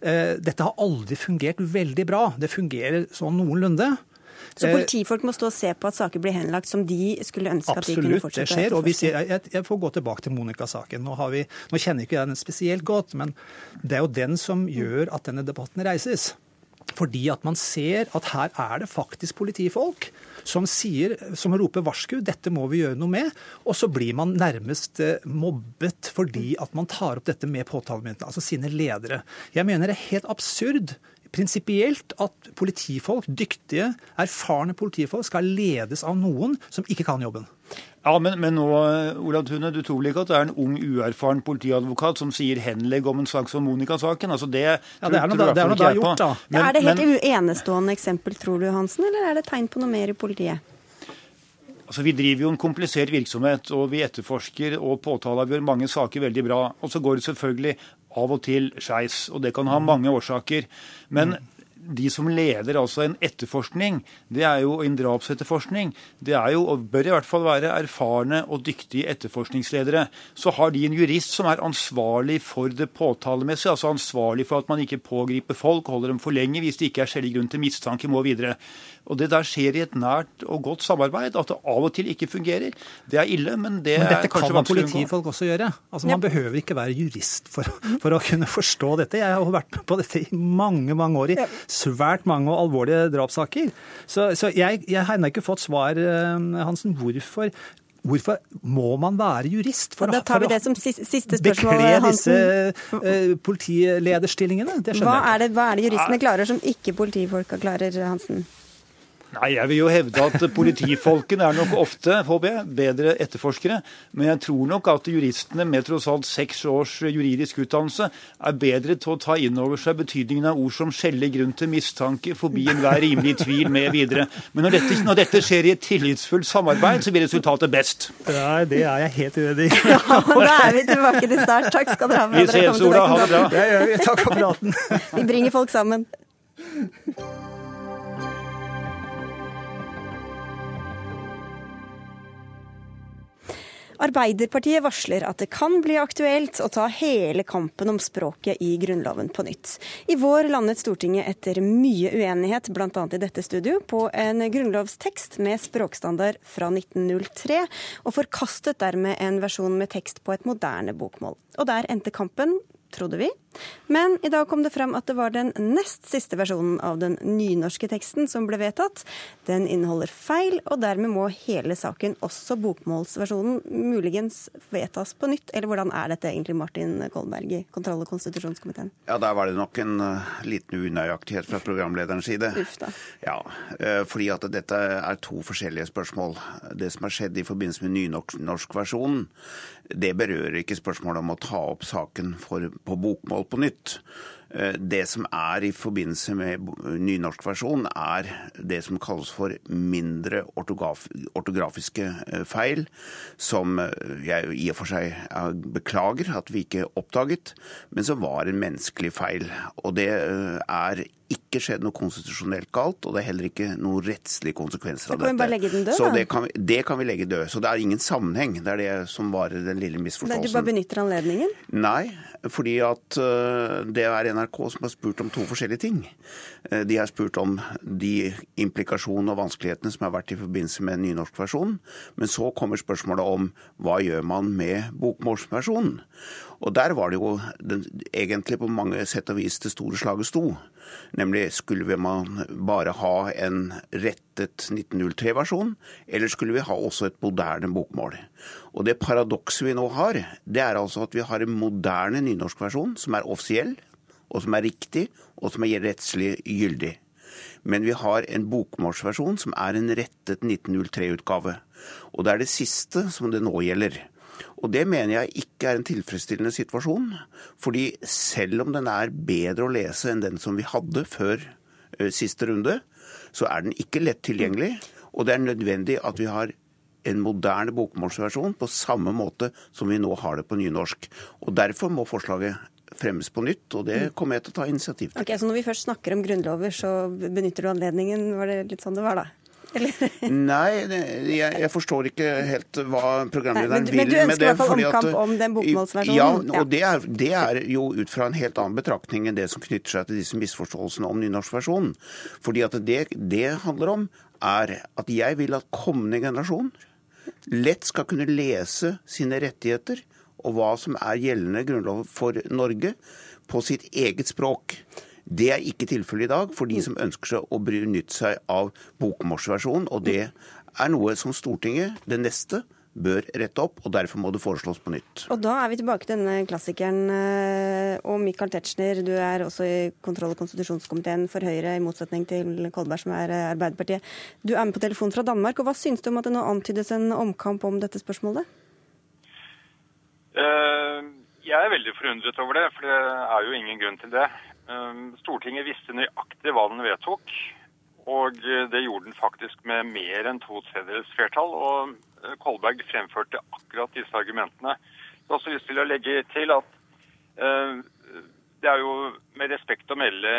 S7: Eh, dette har aldri fungert veldig bra. Det fungerer sånn noenlunde.
S1: Så eh, politifolk må stå og se på at saker blir henlagt som de skulle ønske
S7: Absolutt,
S1: at de kunne fortsette?
S7: Absolutt, det skjer. og vi ser, jeg, jeg, får gå tilbake til Monica-saken. Nå, nå, kjenner ikke jeg den spesielt godt, men det er jo den som gjør at denne debatten reises. Fordi at man ser at her er det faktisk politifolk som sier, som roper varsku, dette må vi gjøre noe med. Og så blir man nærmest eh, mobbet fordi at man tar opp dette med påtalemyndighetene, altså sine ledere. Jeg mener det er helt absurd prinsipielt at politifolk, dyktige, erfarne politifolk, skal ledes av noen som ikke kan jobben.
S8: Ja, men, men, nå, Olav Tune, du tror vel ikke at det er en ung, uerfaren politiadvokat som sier 'henlegg' om en sak som Monica-saken? Altså det,
S7: ja, det er noe, det er noe da gjort, da.
S1: Men, ja, er det helt men, enestående eksempel, tror du, Hansen, eller er det tegn på noe mer i politiet?
S8: Altså, Vi driver jo en komplisert virksomhet, og vi etterforsker og påtaler mange saker veldig bra. Og så går det selvfølgelig av og til skeis, og det kan ha mange årsaker. Men mm de som leder altså en etterforskning, det er jo en drapsetterforskning, det er jo, og bør i hvert fall være erfarne og dyktige etterforskningsledere. Så har de en jurist som er ansvarlig for det påtalemessige, altså ansvarlig for at man ikke pågriper folk, holder dem for lenge hvis det ikke er skjellig grunn til mistanke, må videre. Og Det der skjer i et nært og godt samarbeid. At det av og til ikke fungerer, det er ille, men det
S7: men dette
S8: er kanskje
S7: kan politifolk også gjøre. Altså Man ja. behøver ikke være jurist for, for, å kunne forstå dette. Jeg har vært med på dette i mange mange år, i svært mange og alvorlige drapssaker. Så, så jeg, jeg har ennå ikke fått svar, eh, Hansen. Hvorfor Hvorfor må man være jurist
S1: for, da tar vi det som siste spørsmål, bekle
S7: disse uh, politilederstillingene? Det
S1: hva er det, hva er det juristene klarer som ikke politifolka klarer, Hansen?
S8: Nei, Jeg vil jo hevde at politifolkene er nok ofte håper jeg, bedre etterforskere. Men jeg tror nok at juristene med tross alt seks års juridisk utdannelse er bedre til å ta inn over seg betydningen av ord som skjellig grunn til mistanke, forbi enhver rimelig tvil med videre. Men når dette, når dette, skjer i et tillitsfullt samarbeid, så blir resultatet best.
S7: Nei, det er jeg helt uenig i.
S1: Ja, da er vi tilbake til start. Takk skal dere ha. Med.
S8: Vi ses, Ola. Ha det bra.
S7: Det gjør vi. Takk for praten.
S1: Vi bringer folk sammen. Arbeiderpartiet varsler at det kan bli aktuelt å ta hele kampen om språket i Grunnloven på nytt. I vår landet Stortinget etter mye uenighet, bl.a. i dette studio, på en grunnlovstekst med språkstandard fra 1903, og forkastet dermed en versjon med tekst på et moderne bokmål. Og der endte kampen trodde vi. Men i dag kom det frem at det var den nest siste versjonen av den nynorske teksten som ble vedtatt. Den inneholder feil, og dermed må hele saken, også bokmålsversjonen, muligens vedtas på nytt. Eller hvordan er dette egentlig, Martin Kolberg i kontroll- og konstitusjonskomiteen?
S9: Ja, der var det nok en uh, liten unøyaktighet fra programlederens side.
S1: Uff da.
S9: Ja, uh, fordi at dette er to forskjellige spørsmål. Det som har skjedd i forbindelse med nynorskversjonen, det berører ikke spørsmålet om å ta opp saken for, på bokmål på nytt. Eh, det som er i forbindelse med nynorskversjon, er det som kalles for mindre ortograf ortografiske eh, feil, som eh, jeg i og for seg beklager at vi ikke oppdaget, men som var en menneskelig feil. Og det er ikke skjedd noe konstitusjonelt galt, og det er heller ikke noen rettslige konsekvenser av dette.
S1: Da kan vi bare legge den død,
S9: Så det kan, det kan, vi legge død. Så det er ingen sammenheng. Det er det som var den lille misforståelsen.
S1: Du bare benytter anledningen?
S9: Nei, fordi at det er NRK som har spurt om to forskjellige ting. Eh, de har spurt om de implikasjonene og vanskelighetene som har vært i forbindelse med nynorskversjonen. Men så kommer spørsmålet om hva gjør man med bokmålsversjonen? Og der var det jo den, egentlig på mange sett og vis det store slaget sto. Nemlig skulle man bare ha en rettet 1903-versjon, eller skulle vi ha også et moderne bokmål? Og det paradokset vi nå har, det er altså at vi har en moderne nynorskversjon som er offisiell, og som er riktig, og som er rettslig gyldig. Men vi har en bokmålsversjon som er en rettet 1903-utgave. Og det er det siste som det nå gjelder. Og det mener jeg ikke er en tilfredsstillende situasjon. Fordi selv om den er bedre å lese enn den som vi hadde før uh, siste runde, så er den ikke lett tilgjengelig. Og det er nødvendig at vi har en moderne bokmålsversjon på samme måte som vi nå har det på nynorsk. Og Derfor må forslaget fremmes på nytt, og det kommer jeg til å ta initiativ til.
S1: Ok, Så når vi først snakker om grunnlover, så benytter du anledningen? Var det litt sånn det var, da?
S9: Nei, jeg, jeg, forstår ikke helt hva programlederen vil
S1: med det. Men du ønsker i hvert fall omkamp om den bokmålsversjonen?
S9: Ja, og det er, det er, jo ut fra en helt annen betraktning enn det som knytter seg til disse misforståelsene om nynorskversjonen. Fordi at det det handler om, er at jeg vil at kommende generasjon lett skal kunne lese sine rettigheter og hva som er gjeldende grunnlov for Norge, på sitt eget språk. Det er ikke tilfellet i dag for de som ønsker seg å benytte seg av bokmålsversjonen. Og det er noe som Stortinget, det neste, bør rette opp, og derfor må det foreslås på nytt.
S1: Og da er vi tilbake til denne klassikeren. eh, Og Michael Tetzschner, du er også i kontroll- og konstitusjonskomiteen for Høyre, i motsetning til Kolberg, som er eh, Arbeiderpartiet. Du er med på telefon fra Danmark, og hva syns du om at det nå antydes en omkamp om dette spørsmålet?
S10: Eh, Jeg er veldig forundret over det, for det er jo ingen grunn til det. Eh, Stortinget visste nøyaktig hva den vedtok, og eh, det gjorde den faktisk med mer enn to tredjedels flertall. Og eh, Kolberg fremførte akkurat disse argumentene. Jeg har også lyst til å legge til at eh, det er jo med respekt å melde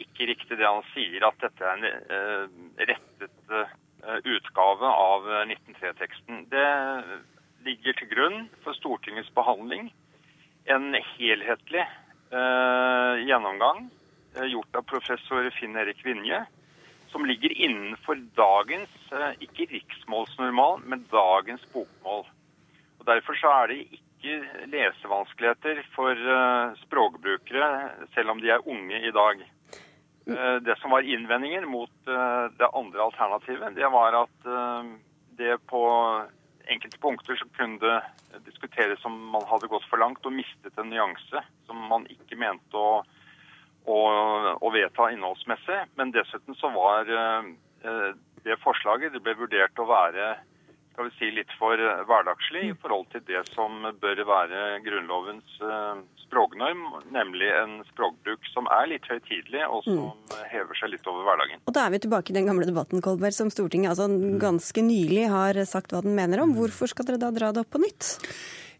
S10: ikke riktig det han sier, at dette er en rettet utgave av 1903-teksten. Det ligger til grunn for Stortingets behandling en helhetlig eh, gjennomgang eh, gjort av professor Finn Erik Vinje, som ligger innenfor dagens, eh, ikke riksmålsnormal, men dagens bokmål. Og Derfor så er det ikke lesevanskeligheter for eh, språkbrukere, selv om de er unge i dag. Det som var innvendingen mot det andre alternativet, det var at det på enkelte punkter så kunne det diskuteres om man hadde gått for langt og mistet en nyanse som man ikke mente å, å, å vedta innholdsmessig. Men dessuten så var eh, det forslaget det ble vurdert å være skal vi si, litt for eh, hverdagslig i forhold til det som bør være Grunnlovens eh, språknorm, nemlig en språkbruk som er litt høytidelig, og som hever seg litt over hverdagen.
S1: Og da er vi tilbake i den gamle debatten, Kolberg, som Stortinget altså ganske nylig har sagt hva den mener om. Hvorfor skal dere da dra det opp på nytt?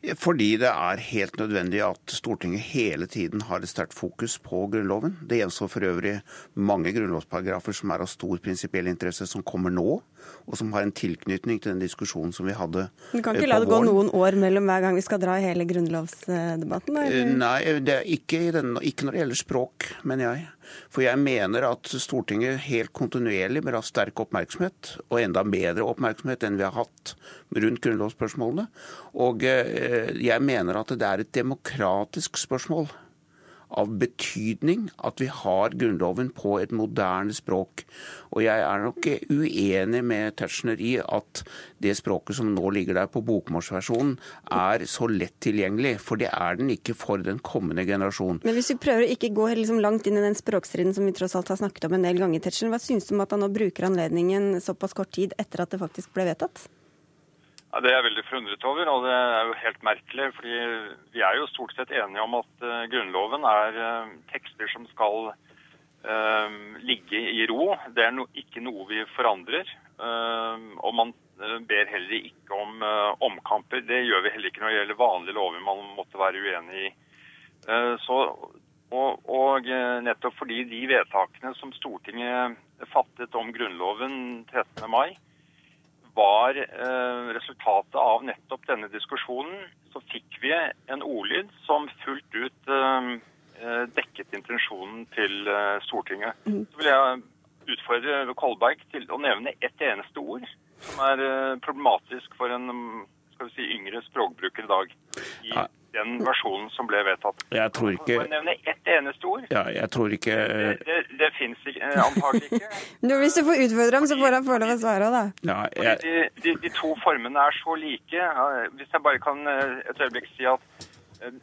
S9: Fordi det er helt nødvendig at Stortinget hele tiden har et sterkt fokus på Grunnloven. Det gjenstår for øvrig mange grunnlovsparagrafer som er av stor prinsipiell interesse, som kommer nå, og som har en tilknytning til den diskusjonen som vi hadde på våren.
S1: Du kan
S9: eh,
S1: ikke la
S9: det
S1: det gå noen år mellom hver gang vi skal dra i hele grunnlovsdebatten?
S9: Eh,
S1: eller?
S9: Nei, det er ikke, i den, ikke når det gjelder språk, mener jeg. For jeg mener at Stortinget helt kontinuerlig bør ha sterk oppmerksomhet, og enda bedre oppmerksomhet enn vi har hatt rundt grunnlovsspørsmålene. Og eh, jeg mener at det er et demokratisk spørsmål av betydning at vi har Grunnloven på et moderne språk. Og jeg er nok uenig med Tetzschner i at det språket som nå ligger der på bokmålsversjonen, er så lett tilgjengelig. For det er den ikke for den kommende generasjon.
S1: Men hvis vi prøver å ikke gå liksom langt inn i den språkstriden som vi tross alt har snakket om en del ganger, Tetzschner, hva syns du om at han nå bruker anledningen såpass kort tid etter at det faktisk ble vedtatt?
S10: Ja, Det er jeg veldig forundret over, og det er jo helt merkelig. fordi vi er jo stort sett enige om at uh, Grunnloven er uh, tekster som skal uh, ligge i ro. Det er no, ikke noe vi forandrer. Og man ber heller ikke om omkamper. Det gjør vi heller ikke når det gjelder vanlige lover man måtte være uenig i. Så, og, og nettopp fordi de vedtakene som Stortinget fattet om Grunnloven 13. mai, var eh, resultatet av nettopp denne diskusjonen, så fikk vi en ordlyd som fullt ut eh, eh, dekket intensjonen til Stortinget. Så vil jeg utfordre Kolberg til å nevne ett eneste ord som er problematisk for en mm, skal vi si, yngre språkbruker i dag. I
S9: Ja.
S10: Den versjonen som ble vedtatt.
S9: Jeg tror ikke
S10: Får jeg nevne ett eneste ord?
S9: ja, Jeg tror ikke
S10: Det, det, det fins eh, antagelig ikke.
S1: Nå, hvis du får utfordre ham, så får han få lov å svare òg, da.
S9: ja, jeg,
S10: de, de, de to formene er så like. Hvis jeg bare kan eh, et øyeblikk si at eh,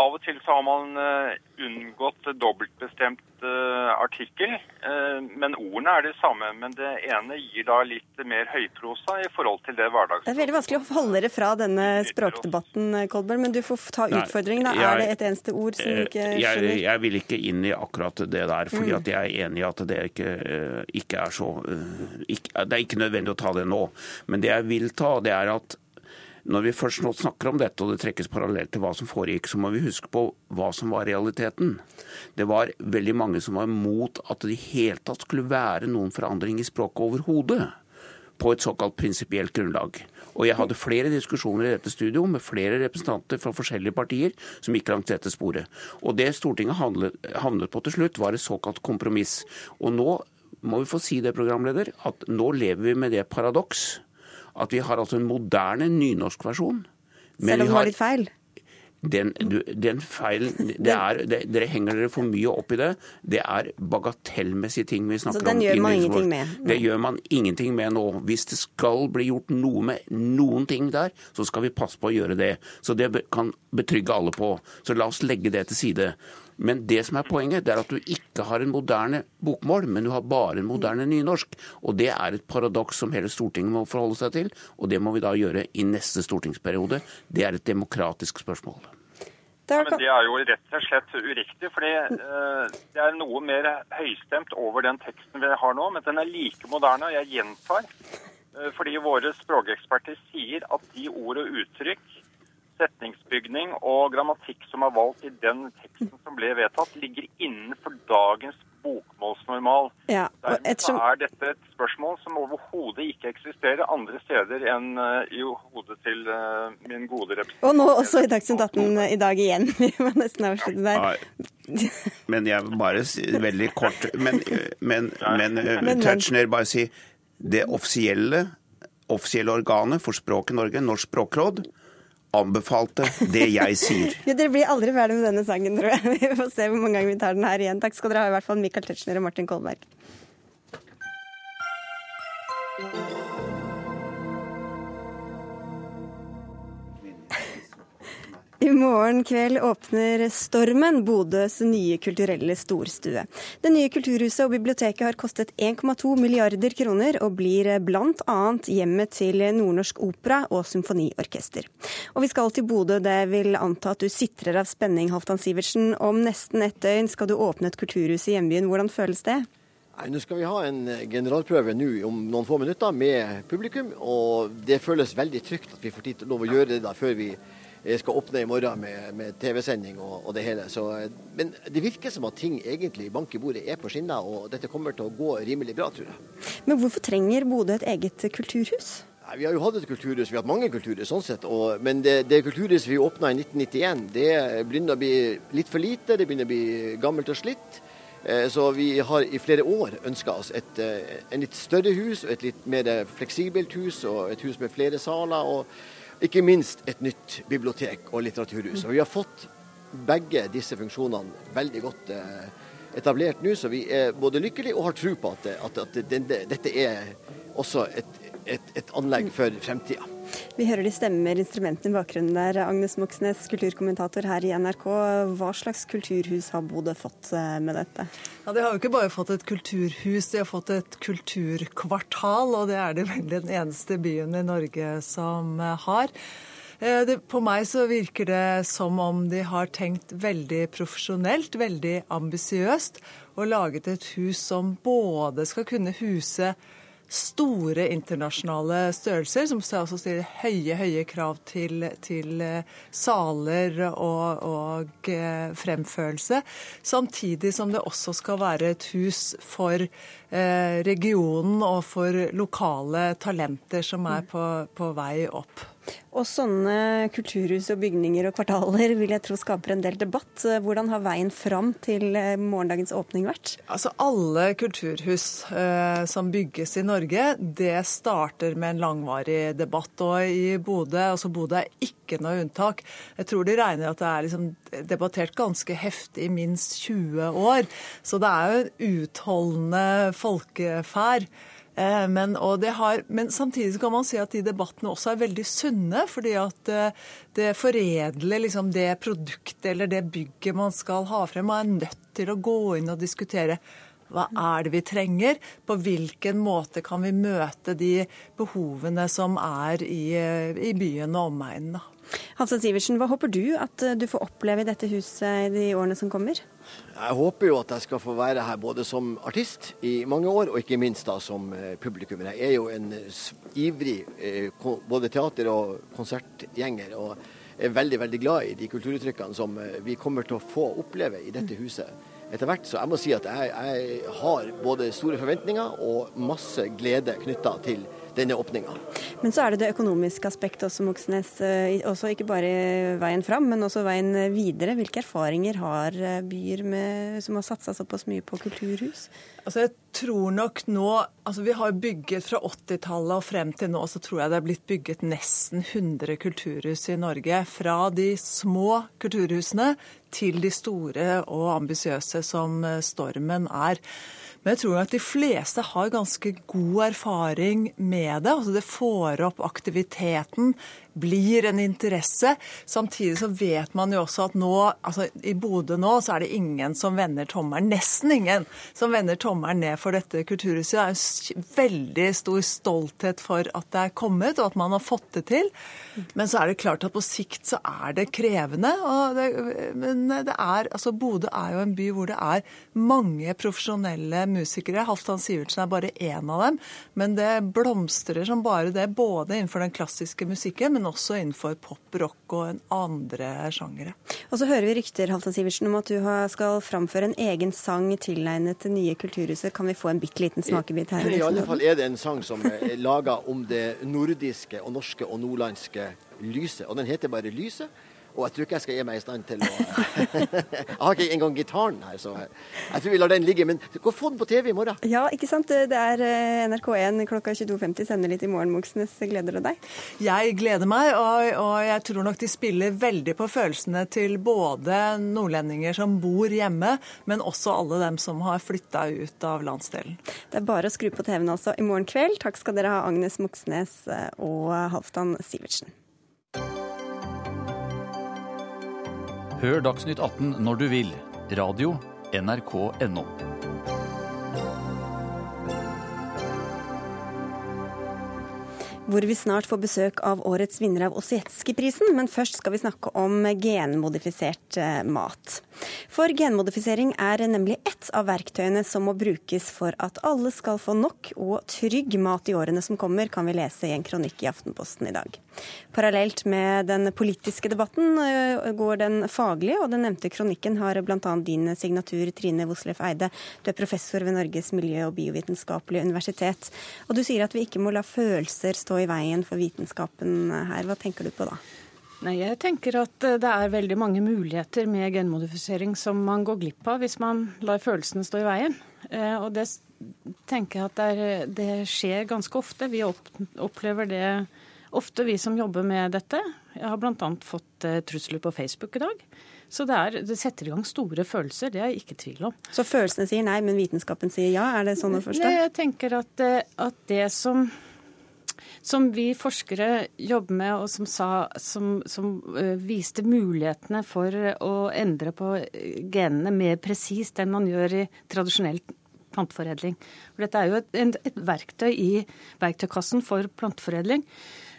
S10: av og til så har man eh, unngått dobbeltbestemt eh, artikkel, eh, men ordene er de samme. Men det ene gir da litt mer høyprosa i forhold til det hverdags...
S1: Det er veldig vanskelig å holde dere fra denne språkdebatten, Kolberg, men du får ta utfordringen. da.
S9: jeg-
S1: Er det et eneste ord som du ikke
S9: skjønner? jeg, jeg vil ikke inn i akkurat det der, fordi at jeg er enig i at det ikke, ikke er så ikke, Det er ikke nødvendig å ta det nå. Men det jeg vil ta, det er at når vi først nå snakker om dette, og det trekkes parallelt til hva som foregikk, så må vi huske på hva som var realiteten. Det var veldig mange som var imot at det i hele tatt skulle være noen forandring i språket overhodet. På et såkalt prinsipielt grunnlag. Og jeg hadde flere diskusjoner i dette studio med flere representanter fra forskjellige partier som gikk langs dette sporet. Og det Stortinget havnet på til slutt, var et såkalt kompromiss. Og nå må vi få si det, programleder, at nå lever vi med det paradoks at vi har altså en moderne nynorskversjon. men
S1: Selv om den
S9: har-
S1: var litt feil?
S9: Den, den feilen det er, det, Dere henger dere for mye opp i det. Det er bagatellmessige ting vi snakker om.
S1: Så den gjør man ingenting med?
S9: Det gjør man ingenting med nå. Hvis det skal bli gjort noe med noen ting der, så skal vi passe på å gjøre det. Så det kan betrygge alle på. Så la oss legge det til side. Men det som er poenget, det er at du ikke har en moderne bokmål, men du har bare en moderne nynorsk. Og det er et paradoks som hele Stortinget må forholde seg til, og det må vi da gjøre i neste stortingsperiode. Det er et demokratisk spørsmål.
S10: Ja, men Det er jo rett og slett uriktig. fordi uh, Det er noe mer høystemt over den teksten vi har nå, men den er like moderne. og Jeg gjentar. Uh, fordi våre språkeksperter sier at de ord og uttrykk setningsbygning og grammatikk som er valgt i den teksten som ble vedtatt, ligger innenfor dagens bokmålsnormal.
S1: Ja,
S10: Dermed er dette et spørsmål som overhodet ikke eksisterer andre steder enn uh, i hodet til uh, min gode representant.
S1: Og nå også i Dagsnytt 18 i dag igjen. Vi må nesten avslutte der.
S9: Men jeg bare veldig kort Men, men, men, eh, men Tetzschner, bare si det offisielle, offisielle organet for språket i Norge, Norsk språkråd, anbefalte det jeg sier.
S1: ja, dere blir aldri ferdig med denne sangen, tror jeg. Vi får se hvor mange ganger vi tar den her igjen. Takk skal dere ha, i hvert fall Michael Tetzschner og Martin Kolberg. I morgen kveld åpner Stormen, Bodøs nye kulturelle storstue. Det nye kulturhuset og biblioteket har kostet 1,2 milliarder kroner, og blir bl.a. hjemmet til Nordnorsk Opera og Symfoniorkester. Og vi skal til Bodø. Det vil anta at du sitrer av spenning, Halvdan Sivertsen. Om nesten ett døgn skal du åpne et kulturhus i hjembyen. Hvordan føles det?
S11: Nei, Nå skal vi ha en generalprøve nå om noen få minutter med publikum. og Det føles veldig trygt at vi får tid til å gjøre det da før vi skal åpne i morgen med, med TV-sending og, og, det hele. Så, men det virker som at ting egentlig bank i bordet er på skinner, og dette kommer til å gå rimelig bra, tror jeg.
S1: Men hvorfor trenger Bodø et eget kulturhus?
S11: Nei, vi har jo hatt et kulturhus, vi har hatt mange kulturhus sånn sett. Og, men det, det kulturhuset vi åpna i 1991, det begynner å bli litt for lite. Det begynner å bli gammelt og slitt. Eh, så vi har i flere år ønska oss et eh, en litt større hus, et litt mer fleksibelt hus og et hus med flere saler. og ikke minst et nytt bibliotek og litteraturhus. Og vi har fått begge disse funksjonene veldig godt eh, etablert nå, så vi er både lykkelige og har tro på at, at, at denne, dette er også et, et, et anlegg for fremtida.
S1: Vi hører de stemmer instrumentene i bakgrunnen der. Agnes Moxnes, kulturkommentator her i NRK. Hva slags kulturhus har Bodø fått eh, med dette?
S12: Ja, De har jo ikke bare fått et kulturhus, de har fått et kulturkvartal. Og det er det vel den eneste byen i Norge som eh, har. Eh, det, på meg så virker det som om de har tenkt veldig profesjonelt, veldig ambisiøst, og laget et hus som både skal kunne huse store internasjonale størrelser, som også stiller høye, høye krav til, til eh, saler og, og, eh, fremførelse. Samtidig som det også skal være et hus for eh, regionen og for lokale talenter som er på, på vei opp.
S1: Og sånne kulturhus og bygninger og kvartaler vil jeg tro skaper en del debatt. Hvordan har veien fram til eh, morgendagens åpning vært?
S12: Altså Alle kulturhus eh, som bygges i Norge, det starter med en langvarig debatt. Og i Bodø, altså Bodø er ikke noe unntak. Jeg tror de regner at det er liksom debattert ganske heftig i minst 20 år. Så det er jo en utholdende folkeferd. Eh, men, har, men, samtidig kan man si at de debattene også er veldig sunne, fordi at eh, det foredler liksom det produktet eller det bygget man skal ha frem. Man er nødt til å gå inn og diskutere hva er det vi trenger? På hvilken måte kan vi møte de behovene som er i, eh, i byen og omegnen?
S1: Hansen Sivertsen, hva håper du at du får oppleve i dette huset i de årene som kommer?
S11: Jeg håper jo at jeg skal få være her både som artist i mange år, og ikke minst da som eh, publikum. Jeg er jo en ivrig eh, både teater- og konsertgjenger, og er veldig veldig glad i de kulturuttrykkene som eh, vi kommer til å få oppleve i dette huset etter hvert. Så jeg må si at jeg, jeg har både store forventninger og masse glede knytta til denne åpninga.
S1: Men så er det det økonomiske aspektet også, Moxnes. Eh, også ikke bare veien fram, men også veien videre. Hvilke erfaringer har eh, byer med, som har satsa såpass mye på kulturhus?
S12: Altså jeg tror nok nå Altså, Vi har bygget fra 80-tallet og frem til nå, så tror jeg det er blitt bygget nesten 100 kulturhus i Norge. Fra de små kulturhusene til de store og ambisiøse som eh, Stormen er. Men jeg tror at de fleste har ganske god erfaring med det. Altså det får opp aktiviteten, blir en interesse. Samtidig så vet man jo også at nå, altså i Bodø nå, så er det ingen som vender tommelen, nesten ingen, som vender tommelen ned for dette kulturhuset. Det er en veldig stor stolthet for at det er kommet, og at man har fått det til. Men så er det klart at på sikt så er det krevende. Det, men det er, altså Bodø er jo en by hvor det er mange profesjonelle musikere. Halvdan Sivertsen er bare én av dem. Men det blomstrer som bare det, både innenfor den klassiske musikken, men også innenfor pop, rock og en andre sjangere.
S1: Og så hører vi rykter Halvdan Sivertsen, om at du skal framføre en egen sang tilegnet det nye kulturhuset. Kan vi få en bitte liten smakebit her?
S11: I alle fall er det en sang som er laga om det nordiske og norske og nordlandske lyset. Og den heter bare Lyset. Og jeg tror ikke jeg skal gi meg i stand til å Jeg har ikke engang gitaren her, så jeg tror vi lar den ligge. Men gå få den på TV i morgen.
S1: Ja, ikke sant. Det er eh, NRK1 klokka 22.50. Sender litt i morgen, Moxnes. Gleder du deg?
S12: Jeg gleder meg, og, og, jeg tror nok de spiller veldig på følelsene til både nordlendinger som bor hjemme, men også alle dem som har flytta ut av landsdelen.
S1: Det er bare å skru på TV-en altså i morgen kveld. Takk skal dere ha, Agnes Moxnes eh, og Halvdan Sivertsen.
S13: Hør Dagsnytt 18 når du vil. Radio NRK NO.
S1: hvor vi snart får besøk av årets vinner av Osietzky-prisen. Men først skal vi snakke om genmodifisert eh, mat. For genmodifisering er nemlig ett av verktøyene som må brukes for at alle skal få nok og trygg mat i årene som kommer, kan vi lese i en kronikk i Aftenposten i dag. Parallelt med den politiske debatten eh, går den faglige, og den nevnte kronikken har bl.a. din signatur, Trine Woslef Eide. Du er professor ved Norges miljø- og biovitenskapelige universitet. Og du sier at vi ikke må la følelser stå i veien for vitenskapen her. Hva tenker du på da?
S14: Nei, Jeg tenker at eh, det er veldig mange muligheter med genmodifisering som man går glipp av hvis man lar følelsene stå i veien. Eh, og det tenker jeg at det, er, det skjer ganske ofte. Vi opplever det ofte, vi som jobber med dette. Jeg har bl.a. fått eh, trusler på Facebook i dag. Så det, er, det, setter i gang store følelser, det er jeg ikke i tvil om.
S1: Så følelsene sier nei, men vitenskapen sier ja? Er det sånn å forstå?
S14: Nei, jeg tenker at, at det som som vi forskere jobber med, og som, sa, som, som uh, viste mulighetene for å endre på genene mer presist enn man gjør i tradisjonell planteforedling. For dette er jo et, et verktøy i verktøykassen for planteforedling.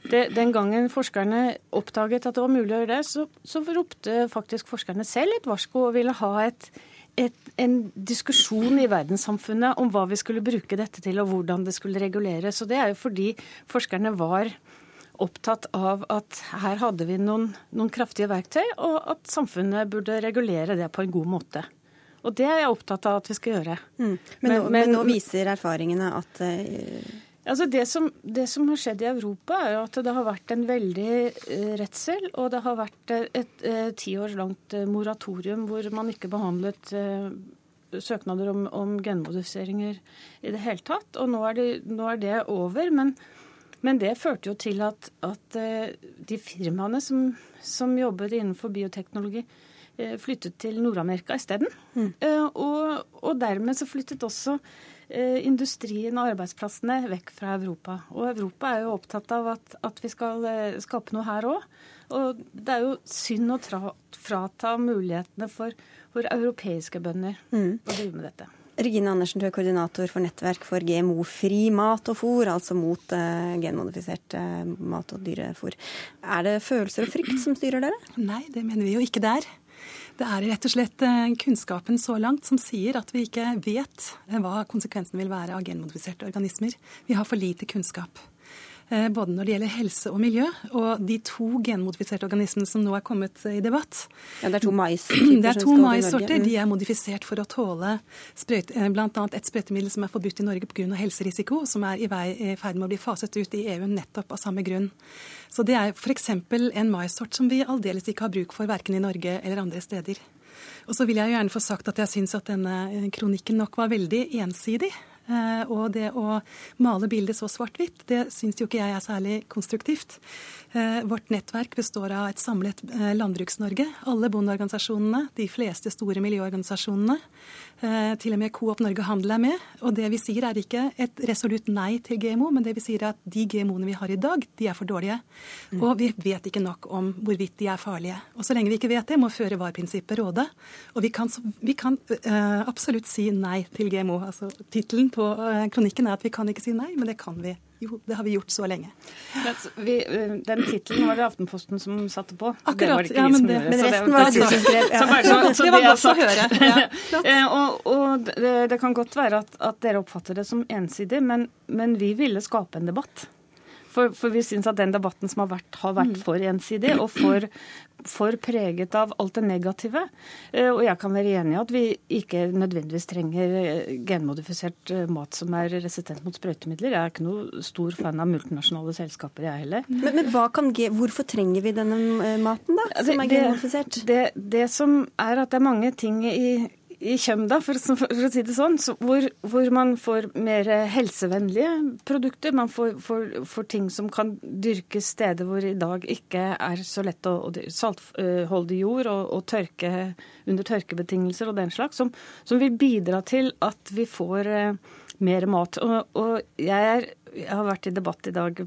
S14: Det, den gangen forskerne oppdaget at det var mulig å gjøre det, så, så ropte faktisk forskerne selv et varsko og ville ha et et, en diskusjon i verdenssamfunnet om hva vi skulle bruke dette til, og hvordan det skulle reguleres. Og det er jo fordi forskerne var opptatt av at her hadde vi noen, noen kraftige verktøy, og at samfunnet burde regulere det på en god måte. Og det er jeg opptatt av at vi skal gjøre. Mm.
S1: Men, men, nå, men, nå, viser erfaringene at uh,
S14: Altså det, som, det, som, har skjedd i Europa, er at det har vært en veldig uh, redsel. Og det har vært et, et, et ti år langt moratorium hvor man ikke behandlet søknader om, om, genmodifiseringer i det hele tatt. Og nå er det, nå er det over. Men, men, det førte jo til at, at de firmaene som, som, jobbet innenfor bioteknologi, flyttet til Nord-Amerika isteden. Mm. Og, og dermed så flyttet også Eh, industrien og arbeidsplassene vekk fra Europa. Og Europa er jo opptatt av at, at vi skal eh, skape noe her òg. Og det er jo synd å tra, frata mulighetene for, for europeiske bønder mm. å drive med dette.
S1: Regine Andersen, du er koordinator for Nettverk for GMO-fri mat og fôr, altså mot uh, genmodifisert uh, mat og dyrefôr. Er det følelser og frykt som styrer dere?
S15: Nei, det mener vi jo ikke det er. Det er rett og slett eh, kunnskapen så langt som sier at vi ikke vet eh, hva konsekvensen vil være av genmodifiserte organismer. Vi har for lite kunnskap. Eh, både når det gjelder helse og miljø, og de to genmodifiserte organismene som nå er kommet i debatt.
S1: Ja, Det er to mais
S15: Det er to maissorter. De er modifisert for å tåle bl.a. et sprøytemiddel som er forbudt i Norge pga. helserisiko, som er i, vei, i ferd med å bli faset ut i EU nettopp av samme grunn. Så det er f.eks. en maissort som vi aldeles ikke har bruk for verken i Norge eller andre steder. Og så vil jeg gjerne få sagt at jeg syns at denne kronikken nok var veldig ensidig. Eh, og det å male bildet så svart-hvitt, det syns jo ikke jeg er særlig konstruktivt. Eh, vårt nettverk består av et samlet eh, Landbruks-Norge. Alle bondeorganisasjonene, de fleste store miljøorganisasjonene. Til og med Coop Norge Handel er med. Og det vi sier er ikke et resolutt nei til GMO, men det vi sier er at de GMO-ene vi har i dag, de er for dårlige. Mm. Og vi vet ikke nok om hvorvidt de er farlige. Og så lenge vi ikke vet det, må føre var-prinsippet råde. Og vi kan, vi kan uh, absolutt si nei til GMO. Altså Tittelen på uh, kronikken er at vi kan ikke si nei, men det kan vi jo, det har vi gjort så lenge.
S14: Vi, eh, den tittelen var det Aftenposten som satte på.
S15: Akkurat. Det ja, men, det, men resten var det du som skrev. Det var godt å høre. Ja,
S14: eh, og, og det, det, kan godt være at, at, dere oppfatter det som ensidig, men, men vi ville skape en debatt. For, for, vi syns at den debatten som har vært, har vært mm. for ensidig og for, for, preget av alt det negative. Eh, og jeg kan være enig i at vi ikke nødvendigvis trenger eh, genmodifisert eh, mat som er resistent mot sprøytemidler. Jeg er ikke noe stor fan av multinasjonale selskaper, jeg heller.
S1: Men, men kan, hvorfor trenger vi denne maten, da, som er genmodifisert?
S14: Det, det, det som er at det er mange ting i i Kjømda, for, for, å si det sånn, så hvor, hvor, man får mer helsevennlige produkter. Man får, får, får, ting som kan dyrkes steder hvor i dag ikke er så lett å, å Saltholdig jord og, og, tørke under tørkebetingelser og den slags, som, som vil bidra til at vi får eh, mer mat. Og, og jeg er jeg har vært i debatt i dag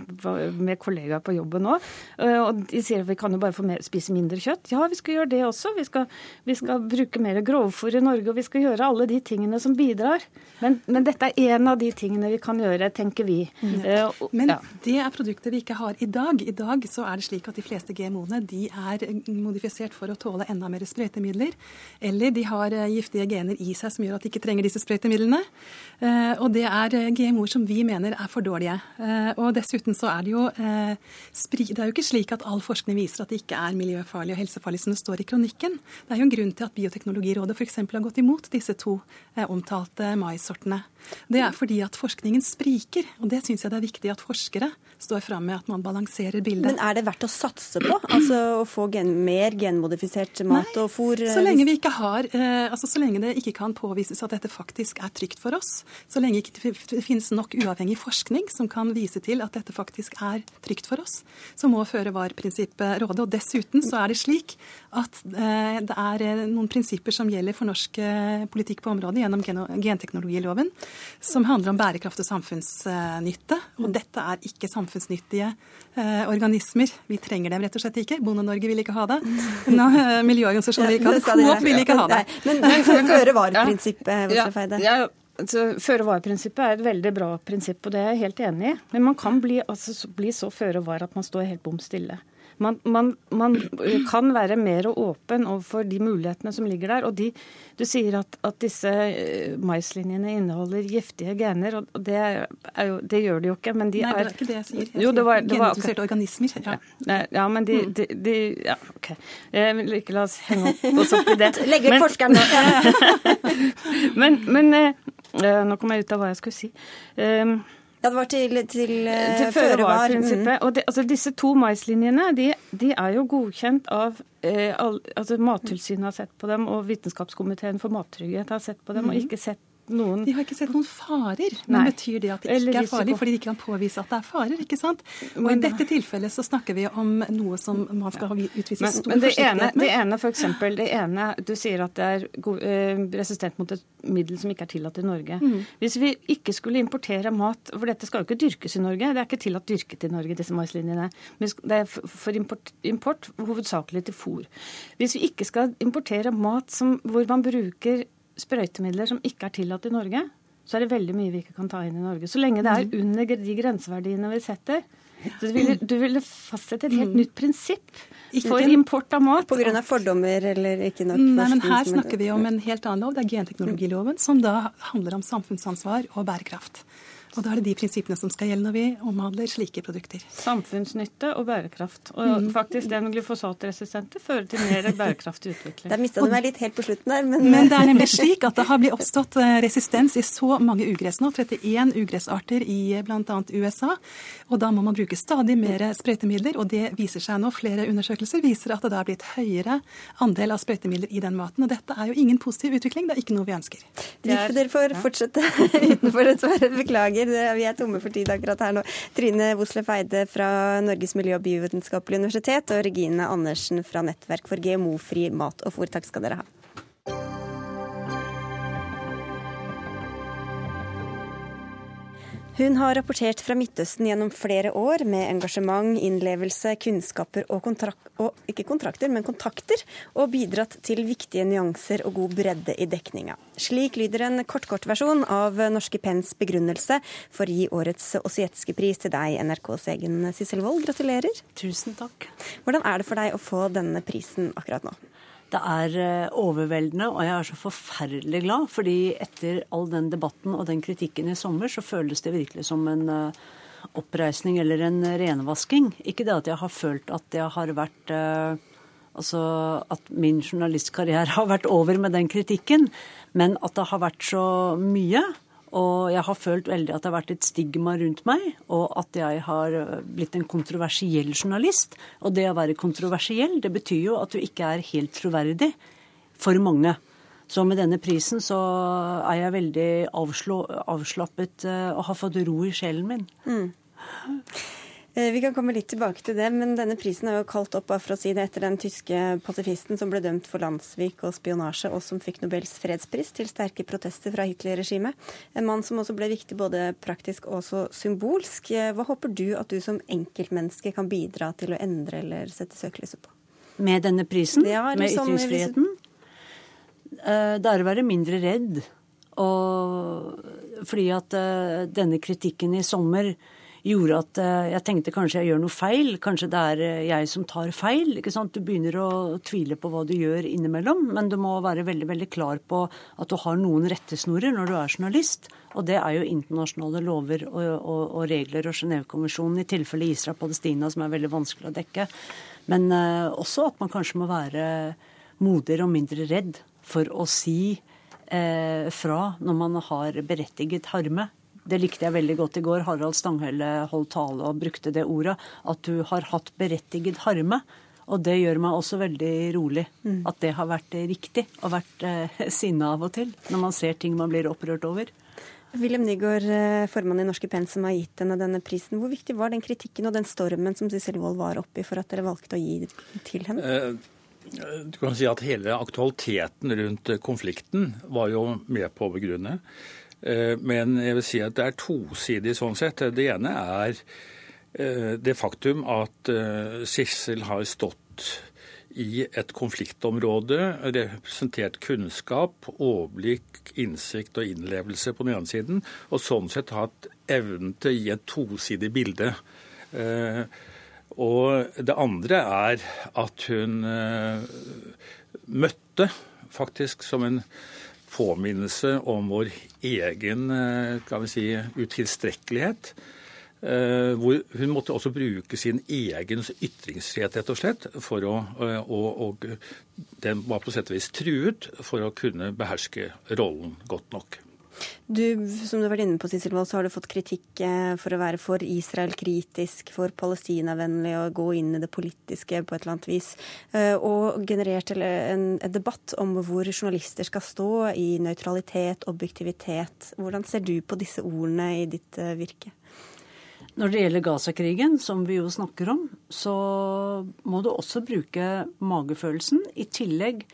S14: med kollegaer på jobben òg. Eh, og de sier at vi kan jo bare få mer, spise mindre kjøtt. Ja, vi skal gjøre det også. Vi skal, vi skal bruke mer grovfôr i Norge, og vi skal gjøre alle de tingene som bidrar. Men, men dette er en av de tingene vi kan gjøre, tenker vi.
S15: Ja. Uh, men det er produkter vi ikke har i dag. I dag så er det slik at de fleste GMO-ene de er modifisert for å tåle enda mer sprøytemidler. Eller de har eh, giftige gener i seg som gjør at de ikke trenger disse sprøytemidlene. Og det er GMO-er som vi mener er for dårlige dårlige. Eh, og dessuten så er det jo eh, Det er jo ikke slik at all forskning viser at det ikke er miljøfarlig og helsefarlig som det står i kronikken. Det er jo en grunn til at Bioteknologirådet f.eks. har gått imot disse to eh, omtalte maissortene. Det er fordi at forskningen spriker, og det syns jeg det er viktig at forskere står fram med at man balanserer bildet.
S1: Men er det verdt å satse på? Altså å få gen mer genmodifisert mat Nei, og fôr?
S15: Så lenge, vi ikke har, eh, altså så lenge det ikke kan påvises at dette faktisk er trygt for oss, så lenge det ikke finnes nok uavhengig forskning som kan vise til at dette faktisk er trygt for oss, så må føre-var-prinsippet råde. Og dessuten så er det slik at eh, det er eh, noen prinsipper som gjelder for norsk eh, politikk på området gjennom genteknologiloven, som handler om bærekraft og samfunnsnytte. Og dette er ikke samfunnsnyttige organismer. Vi trenger dem rett og slett ikke. Bonde-Norge vil ikke ha det. No, miljøorganisasjoner vil ikke ha det. Coop vil ikke ha det.
S1: Men, men føre-var-prinsippet, ja.
S14: Altså, Føre-var-prinsippet er et veldig bra prinsipp, og det er jeg helt enig i. Men man kan bli, altså, bli så føre-var at man står helt bom stille. Man, man, man, kan være mer åpen overfor de mulighetene som ligger der. Og de, du sier at, at disse eh, maislinjene inneholder giftige gener, og det, jo, det, gjør de jo ikke. Men de
S15: Nei, det er ikke det jeg sier. Jeg jo, det var, det var, organismer. Ja.
S14: Ja, ja men de, mm. de, de, Ja, OK. Ikke la oss henge oss opp i det.
S1: Legg vekk forskeren nå.
S14: men, men nå kom jeg ut av hva jeg skulle si.
S1: Ja, det var til, til,
S14: eh, til føre-var-prinsippet. Mm. Og det, altså, disse to maislinjene de, de, er jo godkjent av eh, all, altså Mattilsynet har sett på dem, og Vitenskapskomiteen for mattrygghet har sett på dem, mm. og ikke sett noen
S15: De har ikke sett noen farer. Men Nei. betyr det at det ikke er farlig fordi de ikke kan påvise at det er farer? ikke sant? Og I dette tilfellet så snakker vi om noe som man skal utvise men, stor
S14: men det
S15: forsiktighet
S14: med. Det ene, for eksempel, det ene, Du sier at det er uh, resistent mot et middel som ikke er tillatt i Norge. Mm. Hvis vi ikke skulle importere mat For dette skal jo ikke dyrkes i Norge. Det er ikke tillatt dyrket i Norge, disse maislinjene. Det er for import, import hovedsakelig til fôr. Hvis vi ikke skal importere mat som, hvor man bruker sprøytemidler som ikke er tillatt i Norge, så er det veldig mye vi ikke kan ta inn i Norge. Så lenge det er mm. under de grenseverdiene vi setter. Så du ville, du ville fastsette et helt mm. nytt prinsipp for import av mat.
S1: Pga. fordommer eller ikke nok
S15: Nei, men Her snakker vi om en helt annen lov. Det er genteknologiloven, som da handler om samfunnsansvar og bærekraft. Og da er det de prinsippene som skal gjelde når vi omhandler slike produkter.
S14: Samfunnsnytte og bærekraft. Og
S15: Mm.
S14: faktisk den glyfosatresistente fører til mer bærekraftig utvikling.
S1: Der mista du meg litt helt på slutten der, men
S15: Men det er nemlig slik at det har blitt oppstått eh, resistens i så mange ugress nå, 31 ugressarter i bl.a. USA. Og da må man bruke stadig mer sprøytemidler, og det viser seg nå. Flere undersøkelser viser at det da er blitt høyere andel av sprøytemidler i den maten. Og dette er jo ingen positiv utvikling, det er ikke noe vi ønsker.
S1: Vi, dere får fortsette utenfor dessverre. Beklager, det- vi er tomme for tid akkurat her nå. Trine Woslef Eide fra Norges miljø- og biovitenskapelige universitet og Regine Andersen fra Nettverk for GMO-fri mat og fôr. Takk skal dere ha. Hun har rapportert fra Midtøsten gjennom flere år med engasjement, innlevelse, kunnskaper og, kontrakt, og ikke kontrakter, men kontakter, og bidratt til viktige nyanser og god bredde i dekninga. Slik lyder en kort-kort-versjon av Norske Pens begrunnelse for å gi årets Osietske pris til deg, NRKs egen Sissel Wold. Gratulerer.
S16: Tusen takk.
S1: Hvordan er det for deg å få denne prisen akkurat nå?
S16: Det er eh, overveldende, og jeg er så forferdelig glad. fordi etter all den debatten og den kritikken i sommer, så føles det virkelig som en eh, oppreisning eller en renvasking. Ikke det at jeg har følt at jeg har vært eh, Altså at min journalistkarriere har vært over med den kritikken, men at det har vært så mye. Og jeg har følt veldig at det har vært et stigma rundt meg, og at jeg har blitt en kontroversiell journalist. Og det å være kontroversiell, det betyr jo at du ikke er helt troverdig for mange. Så med denne prisen så er jeg veldig avslappet eh, og har fått ro i sjelen min.
S1: Mm. Eh, Vi kan komme litt tilbake til det, men denne prisen er jo kalt opp for å si det, etter den tyske pasifisten som ble dømt for landssvik og spionasje, og som fikk Nobels fredspris til sterke protester fra Hitler-regimet. En mann som også ble viktig både praktisk og også symbolsk. Eh, Hva håper du at du som enkeltmenneske kan bidra til å endre eller sette søkelyset på?
S16: Med denne prisen,
S1: Ja,
S16: med ytringsfriheten, eh, det er å være mindre redd. Og fordi at eh, denne kritikken i sommer gjorde at eh, jeg tenkte kanskje jeg gjør noe feil. Kanskje det er eh, jeg som tar feil. ikke sant? Du begynner å tvile på hva du gjør innimellom, men du må være veldig veldig klar på at du har noen rettesnorer når du er journalist. Og det er jo internasjonale lover og, og, og regler og Genévekonvensjonen, i tilfelle Israel-Palestina, som er veldig vanskelig å dekke. Men eh, også at man kanskje må være modigere og mindre redd for å si eh, fra når man har berettiget harme. Det likte jeg veldig godt i går. Harald Stanghelle holdt tale og brukte det ordet. At du har hatt berettiget harme. Og det gjør meg også veldig rolig.
S1: Mm.
S16: At det har vært eh, riktig og vært eh, sinne av og til. Når man ser ting man blir opprørt over.
S1: William Nygaard, eh, formann i Norske Penn, som har gitt henne denne prisen. Hvor viktig var den kritikken og den stormen som Sissel Wold var oppi for at dere valgte å gi til henne?
S17: Eh, Du kan si at hele aktualiteten rundt konflikten var jo med på å begrunne. Eh, Men jeg vil si at det er tosidig sånn sett. Det ene er eh, det faktum at eh, Sissel har stått i et konfliktområde, representert kunnskap, overblikk, innsikt og innlevelse på den ene siden, og sånn sett hatt evnen til å gi et tosidig bilde. Og det andre er at hun møtte faktisk som en påminnelse om vår egen eh, kan vi si, utilstrekkelighet. Eh, hvor hun måtte også bruke sin egen ytringsfrihet, rett og slett, for å, eh, og, og den var på sett og vis truet for å kunne beherske rollen godt nok.
S1: Du, som du har vært inne på, Sissel Wold, så har du fått kritikk eh, for å være for Israel-kritisk, for Palestina-vennlig og gå inn i det politiske på et eller annet vis. Eh, Og generert en, en debatt om hvor journalister skal stå i nøytralitet, objektivitet. Hvordan ser du på disse ordene i ditt eh, virke?
S16: Når det gjelder Gaza-krigen, som vi jo snakker om, så må du også bruke magefølelsen, i tillegg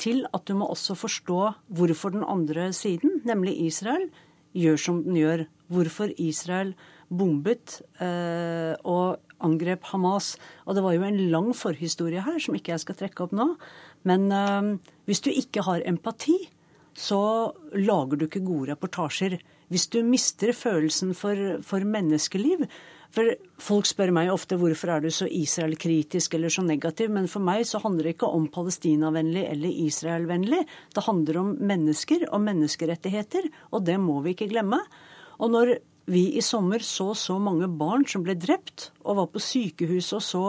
S16: til at du må også forstå hvorfor den andre siden, nemlig Israel, gjør som den gjør. Hvorfor Israel bombet eh, og angrep Hamas. Og det var jo en lang forhistorie her som ikke jeg skal trekke opp nå. Men eh, hvis du ikke har empati, så lager du ikke gode reportasjer. Hvis du mister følelsen for, for menneskeliv For folk spør meg ofte hvorfor er du så Israel-kritisk eller så negativ, men for meg så handler det ikke om Palestina-vennlig eller Israel-vennlig. Det handler om mennesker og menneskerettigheter, og det må vi ikke glemme. Og når vi i sommer så så mange barn som ble drept, og var på sykehuset og så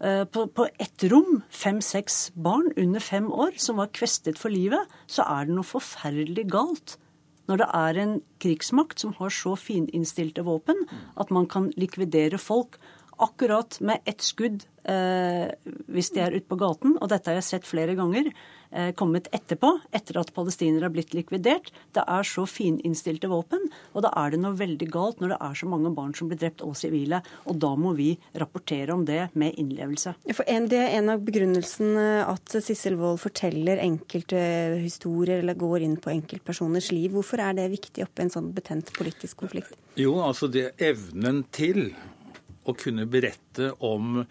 S16: eh, på ett rom fem-seks barn under fem år som var kvestet for livet, så er det noe forferdelig galt når det er en krigsmakt som har så fininnstilte våpen at man kan likvidere folk akkurat med ett skudd eh, hvis de er ute på gaten. Og dette har jeg sett flere ganger kommet etterpå, etter at palestinere har blitt likvidert. Det er så fininnstilte våpen, og da er det noe veldig galt når det er så mange barn som blir drept og sivile. Og da må vi rapportere om det med innlevelse.
S1: For en, det er en av begrunnelsene at Sissel Wold forteller enkelte historier eller går inn på enkeltpersoners liv. Hvorfor er det viktig oppe i en sånn betent politisk konflikt?
S17: Jo, altså det evnen til å kunne berette om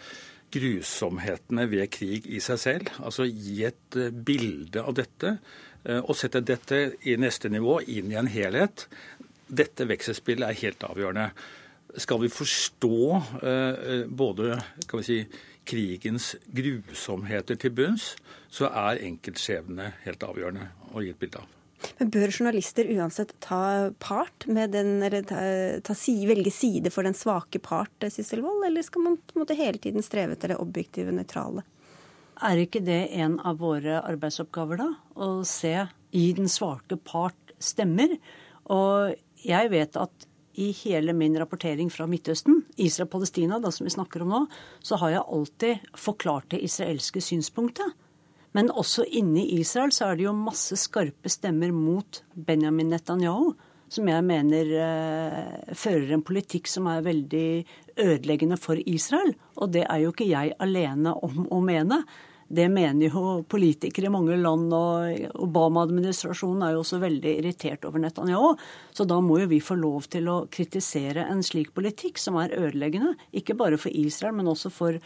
S17: grusomhetene ved krig i seg selv. Altså gi et eh, bilde av dette eh, og sette dette i neste nivå, inn i en helhet. Dette vekselspillet er helt avgjørende. Skal vi forstå eh, både kan vi si, krigens grusomheter til bunns, så er enkeltskjebnene helt avgjørende å gi et bilde av.
S1: Men bør journalister uansett ta part med den, eller ta, ta velge side for den svake part, eh, Sissel Wold, eller skal man på en måte hele tiden streve etter det objektive, nøytrale?
S16: Er ikke det en av våre arbeidsoppgaver, da? Å se i den svake part stemmer? Og jeg vet at i hele min rapportering fra Midtøsten, Israel-Palestina, som vi snakker om nå, så har jeg alltid forklart det israelske synspunktet. Men også inne i Israel så er det jo masse skarpe stemmer mot Benjamin Netanyahu, som jeg mener eh, fører en politikk som er veldig ødeleggende for Israel. Og det er jo ikke jeg alene om å mene. Det mener jo politikere i mange land, og Obama-administrasjonen er jo også veldig irritert over Netanyahu. Så da må jo vi få lov til å kritisere en slik politikk som er ødeleggende. Ikke bare for Israel, men også for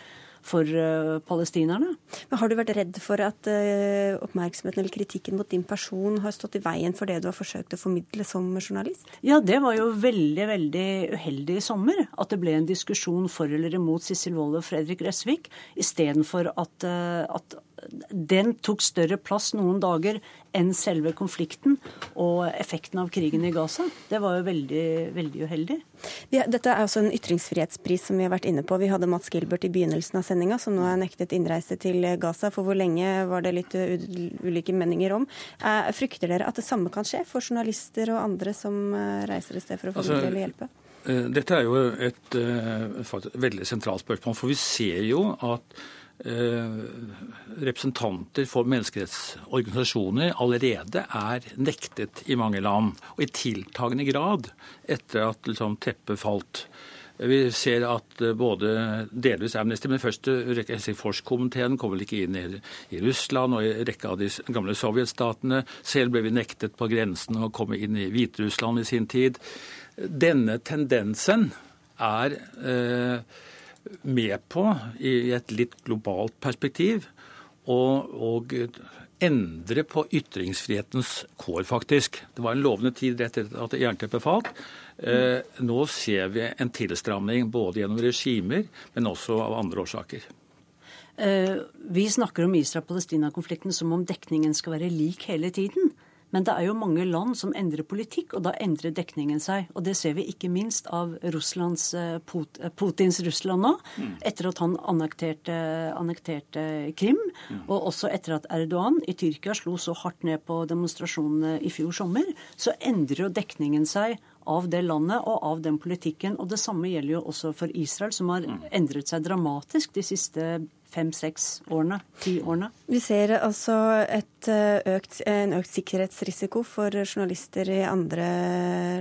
S16: for uh, palestinerne.
S1: Men Har du vært redd for at uh, oppmerksomheten eller kritikken mot din person har stått i veien for det du har forsøkt å formidle som journalist?
S16: Ja, det var jo veldig, veldig uheldig i sommer. At det ble en diskusjon for eller imot Sissel Wold og Fredrik Gressvik, istedenfor at, uh, at den tok større plass noen dager enn selve konflikten og effekten av krigen i Gaza. Det var jo veldig, veldig uheldig.
S1: Ja, dette er også en ytringsfrihetspris som vi har vært inne på. Vi hadde Mats Gilbert i begynnelsen av sendinga, som nå er nektet innreise til Gaza. For hvor lenge var det litt ulike meninger om. Eh, frykter dere at det samme kan skje for journalister og andre som eh, reiser et sted for å formidle altså, eller hjelpe?
S17: Eh, dette er jo et, et veldig sentralt spørsmål. For vi ser jo at representanter for menneskerettsorganisasjoner allerede er nektet i mange land, og i tiltagende grad etter at liksom, teppet falt. Vi ser at eh, både delvis Amnesty, men først eh, Helsingforskomiteen kom vel ikke inn i, i, Russland og i rekke av de gamle sovjetstatene. Selv ble vi nektet på grensen å komme inn i Hviterussland i sin tid. Denne tendensen er eh, med på, i et litt globalt perspektiv, å endre på ytringsfrihetens kår, faktisk. Det var en lovende tid rett etter at jernteppet falt. Eh, nå ser vi en tilstramning både gjennom regimer, men også av andre årsaker.
S16: Eh, vi snakker om Israel-Palestina-konflikten som om dekningen skal være lik hele tiden. Men det er jo mange land som endrer politikk, og da endrer dekningen seg. Og det ser vi ikke minst av Russlands, eh, eh, Putins Russland nå, mm. etter at han annekterte, annekterte Krim. Mm. Og også etter at Erdogan i Tyrkia slo så hardt ned på demonstrasjonene i fjor sommer, så endrer jo dekningen seg av det landet og av den politikken. Og det samme gjelder jo også for Israel, som har mm. endret seg dramatisk de siste fem-seks årene, ti årene.
S1: Vi ser altså et eh, økt, en økt sikkerhetsrisiko for journalister i andre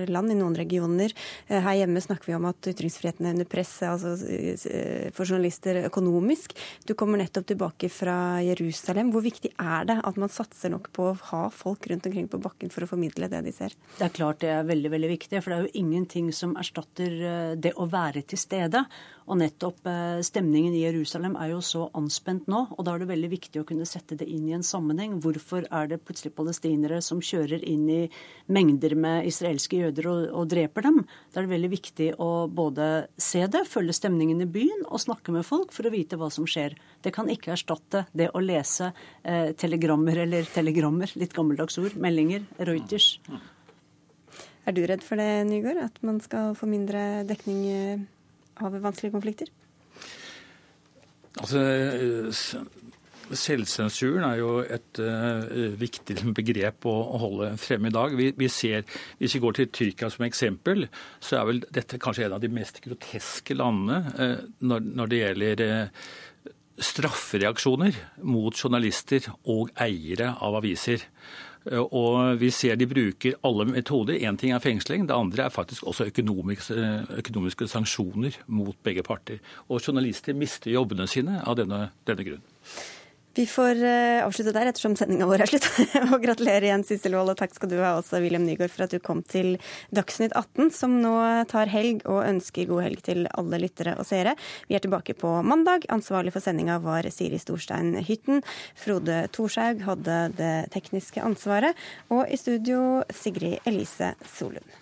S1: land, i noen regioner. Eh, her hjemme snakker vi om at ytringsfriheten er under press altså eh, for journalister økonomisk. Du kommer nettopp tilbake fra Jerusalem. Hvor viktig er det at man satser nok på å ha folk rundt omkring på bakken for å formidle det de ser?
S16: Det er klart det er veldig, veldig viktig. For det er jo ingenting som erstatter det å være til stede. Og nettopp stemningen i Jerusalem er jo så anspent nå, og da er det veldig viktig å kunne sette det inn i en sammenheng. Hvorfor er det plutselig palestinere som kjører inn i mengder med israelske jøder og, og dreper dem? Da er det veldig viktig å både se det, følge stemningen i byen og snakke med folk for å vite hva som skjer. Det kan ikke erstatte det å lese eh, telegrammer eller telegrammer, litt gammeldags ord, meldinger, Reuters.
S1: Er du redd for det, Nygaard? At man skal få mindre dekning eh, av vanskelige konflikter?
S17: Altså, Selvsensuren er jo et uh, viktig begrep å, å, holde fremme i dag. Vi, vi, ser, Hvis vi går til Tyrkia som eksempel, så er vel dette kanskje en av de mest groteske landene uh, når, når, det gjelder uh, straffereaksjoner mot journalister og eiere av aviser. Og vi ser de bruker alle metoder. Én ting er fengsling, det andre er faktisk også økonomiske, økonomiske sanksjoner mot begge parter. Og journalister mister jobbene sine av denne, denne grunn.
S1: Vi får uh, avslutte der ettersom sendinga vår er slutt. og gratulerer igjen, Sissel Wold, og takk skal du ha også, William Nygaard, for at du kom til Dagsnytt 18, som nå tar helg, og ønsker god helg til alle lyttere og seere. Vi er tilbake på mandag. Ansvarlig for sendinga var Siri Storstein Hytten. Frode Thorshaug hadde det tekniske ansvaret, og i studio Sigrid Elise Solund.